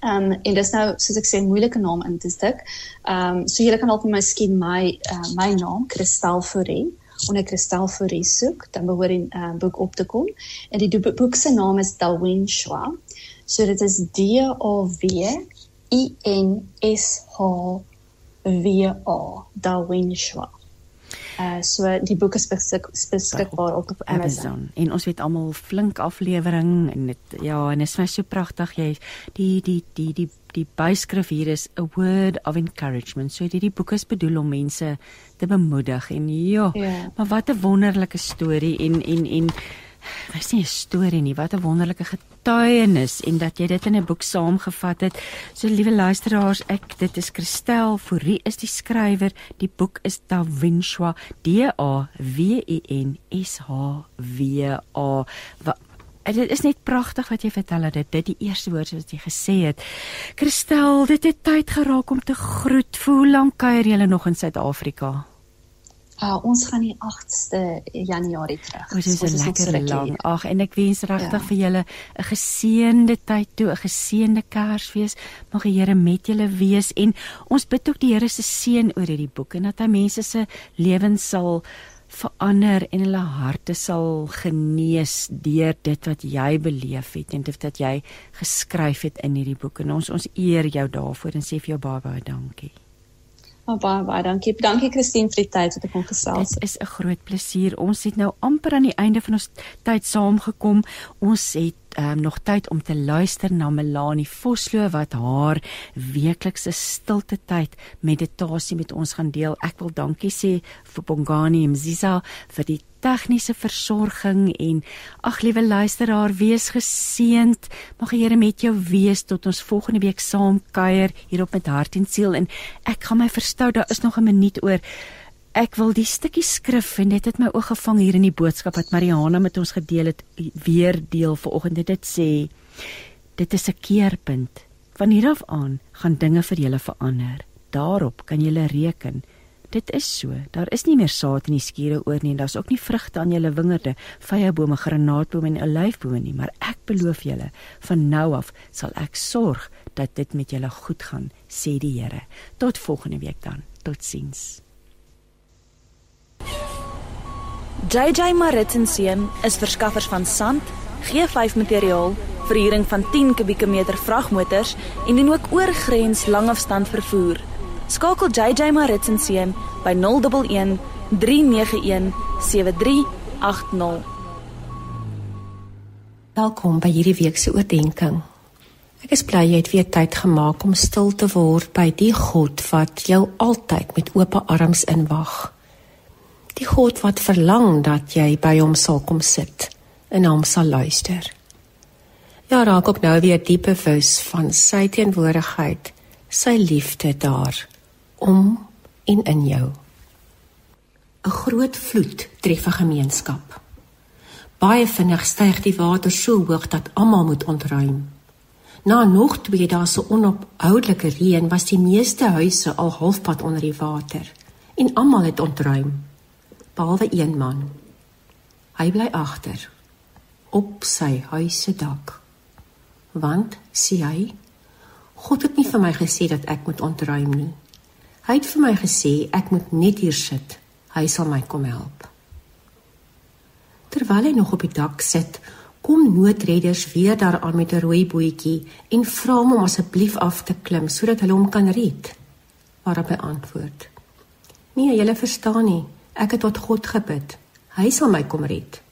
Um en dis nou soos ek sê moeilike naam in te stik. Um so julle kan dalk vir my uh, my naam Christel Fourie onder Kristal Fourie soek, dan behoort die uh, boek op te kom. En die boek se naam is Darwin Shwa. So dit is D O W I N S H W A Darwin Shwa. Uh so die boek is beskikbaar op, op Amazon. Amazon. En ons weet almal flink aflewering en dit ja, en dit is my so pragtig jy die die die die die byskrif hier is a word of encouragement. So hierdie boek is bedoel om mense te bemoedig en ja, ja. maar wat 'n wonderlike storie en en en Dit is nie 'n storie nie, wat 'n wonderlike getuienis en dat jy dit in 'n boek saamgevat het. So liewe luisteraars, ek dit is Christel Fourie is die skrywer. Die boek is Da Vinci D A W I N S H W A. Dit is net pragtig wat jy vertel het dit die eerste woorde wat jy gesê het. Christel, dit het tyd geraak om te groet. Hoe lank kuier jy nog in Suid-Afrika? Uh, ons gaan die 8ste Januarie terug. Dit is 'n lekker lang. Ag en ek wens regtig ja. vir julle 'n geseënde tyd toe, 'n geseënde Kersfees. Mag die Here met julle wees en ons bid ook die Here se seën oor hierdie boek en dat hy mense se lewens sal verander en hulle harte sal genees deur dit wat jy beleef het en dit wat jy geskryf het in hierdie boek. En ons ons eer jou daarvoor en sê vir jou baie baie dankie. Oh, baie baie dankie. Dankie Christine vir die tyd wat ek kon gesels. Dit is 'n groot plesier. Ons het nou amper aan die einde van ons tyd saamgekom. Ons het um, nog tyd om te luister na Melanie Vosloo wat haar weeklikse stilte tyd meditasie met ons gaan deel. Ek wil dankie sê vir Bongani Mziza vir die tegniese versorging en ag liewe luisteraar wees geseënd. Mag die Here met jou wees tot ons volgende week saam kuier hier op met hart en siel. En ek gaan my verstou daar is nog 'n minuut oor. Ek wil die stukkie skrif en dit het my oog gevang hier in die boodskap wat Mariana met ons gedeel het weer deel vanoggend. Dit sê dit is 'n keerpunt. Van hier af aan gaan dinge vir julle verander. Daarop kan julle reken Dit is so. Daar is nie meer saad in die skure oor nie en daar's ook nie vrugte aan julle wingerde, vyebome, granaatbome en olyfbome nie, maar ek beloof julle, van nou af sal ek sorg dat dit met julle goed gaan, sê die Here. Tot volgende week dan. Totsiens. JJ Maritz en Seun is verskaffers van sand, G5 materiaal, verhuuring van 10 kubieke meter vragmotors en doen ook oorgrens langafstand vervoer. Skakel JJ Maritz en Seun by 011 391 7380. Welkom by hierdie week se oordeenking. Ek is bly jy het weer tyd gemaak om stil te word by die God wat jou altyd met oop arms inwag. Die God wat verlang dat jy by hom sal kom sit en hom sal luister. Ja, raak ook nou weer diep bewus van sy teenwoordigheid, sy liefde daar om en in jou. 'n Groot vloed tref 'n gemeenskap. Baie vinnig styg die water so hoog dat almal moet ontruim. Na nog twee dae se onophoudelike reën was die meeste huise al halfpad onder die water en almal het ontruim behalwe een man. Hy bly agter op sy huis se dak. Want sê hy, God het nie vir my gesê dat ek moet ontruim nie. Hy het vir my gesê ek moet net hier sit. Hy sal my kom help. Terwyl hy nog op die dak sit, kom noodredders weer daaraan met 'n rooi bootjie en vra hom om asseblief af te klim sodat hulle hom kan red. Waarop hy antwoord: "Nee, julle verstaan nie. Ek het tot God gebid. Hy sal my kom red."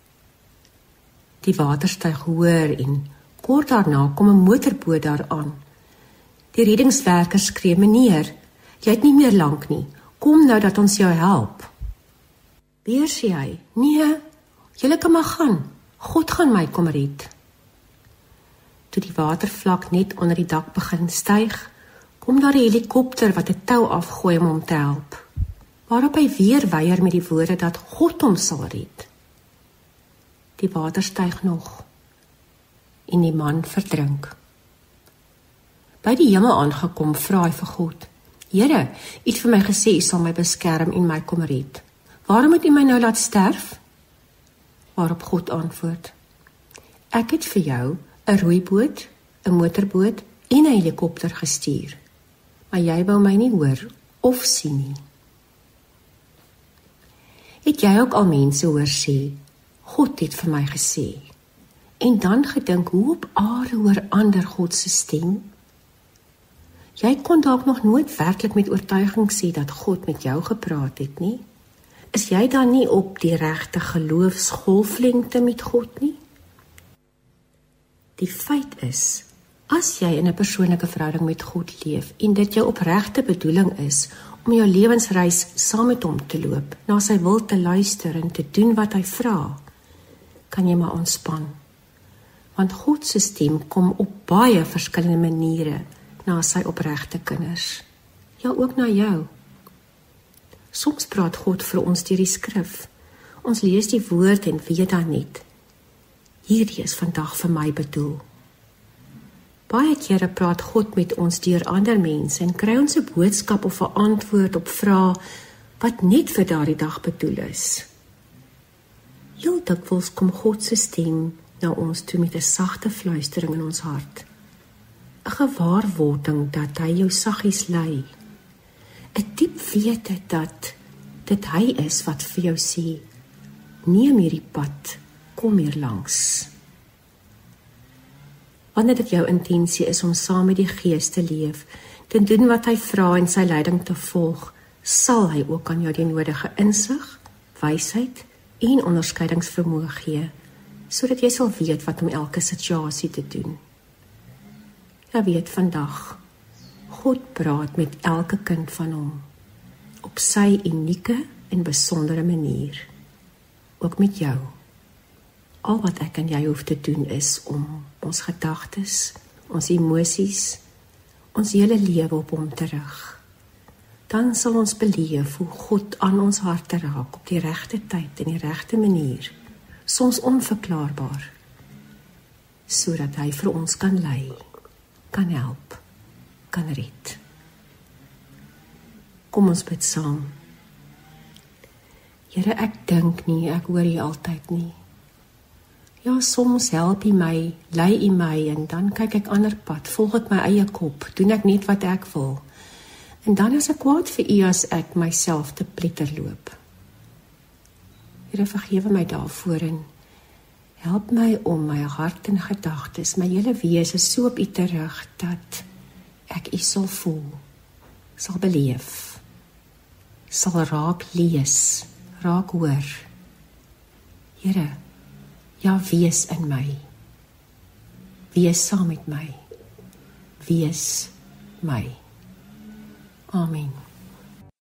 Die water styg hoër en kort daarna kom 'n motorboot daaraan. Die reddingswerkers skree: "Meneer, Jy het nie meer lank nie. Kom nou dat ons jou help. Weer sê hy: "Nee, julle kan maar gaan. God gaan my kom red." Toe die watervlak net onder die dak begin styg, kom daar 'n helikopter wat 'n tou afgooi om hom te help. Waarop hy weer weier met die woorde dat God hom sal red. Die water styg nog en die man verdrink. By die hemel aangekom, vra hy vir God: Here, U het vir my gesê U sal my beskerm en my kom red. Waarom het U my nou laat sterf? Waarop God antwoord: Ek het vir jou 'n rooi boot, 'n motorboot en 'n helikopter gestuur. Maar jy wou my nie hoor of sien nie. Het jy ook al mense hoor sê God het vir my gesê? En dan gedink hoe op aarde hoor ander God se stem? Jy kon dalk nog nooit werklik met oortuiging sê dat God met jou gepraat het nie. Is jy dan nie op die regte geloofsgolflengte met God nie? Die feit is, as jy in 'n persoonlike verhouding met God leef en dit jou opregte bedoeling is om jou lewensreis saam met hom te loop, na sy wil te luister en te doen wat hy vra, kan jy maar ontspan. Want God se stem kom op baie verskillende maniere na sy opregte kinders. Ja, ook na jou. Soms praat God vir ons deur die skrif. Ons lees die woord en weet dan net. Hierdie is vandag vir my bedoel. Baie kere praat God met ons deur ander mense en kry ons 'n boodskap of 'n antwoord op vrae wat net vir daardie dag bedoel is. Heel dikwels kom God se stem na ons toe met 'n sagte fluistering in ons hart. 'n gewaarwording dat hy jou saggies lei. 'n diep wete dat dit hy is wat vir jou sê: "Neem hierdie pad, kom hier langs." Wanneer dit jou intensie is om saam met die Gees te leef, te doen wat hy vra en sy leiding te volg, sal hy ook aan jou die nodige insig, wysheid en onderskeidingsvermoë gee sodat jy sal weet wat om elke situasie te doen. Ja weet vandag God praat met elke kind van hom op sy unieke en besondere manier. Ook met jou. Al wat ek en jy hoef te doen is om ons gedagtes, ons emosies, ons hele lewe op hom te rig. Dan sal ons beleef hoe God aan ons harte raak op die regte tyd en die regte manier. Soms onverklaarbaar sodat hy vir ons kan lei, kan help, kan red. Kom ons bid saam. Here, ek dink nie ek hoor U altyd nie. Ja, soms help U my, lei U my en dan kyk ek ander pad, volg ek my eie kop, doen ek net wat ek wil. En dan is ek kwaad vir U as ek myself te pletter loop. Here, vergewe my daarvoor en help my om my hart en gedagtes, my hele wese so op U te rig dat ek U sal voel, sal beleef sal raak lees, raak hoor. Here, ja wees in my. Wees saam met my. Wees my. Amen.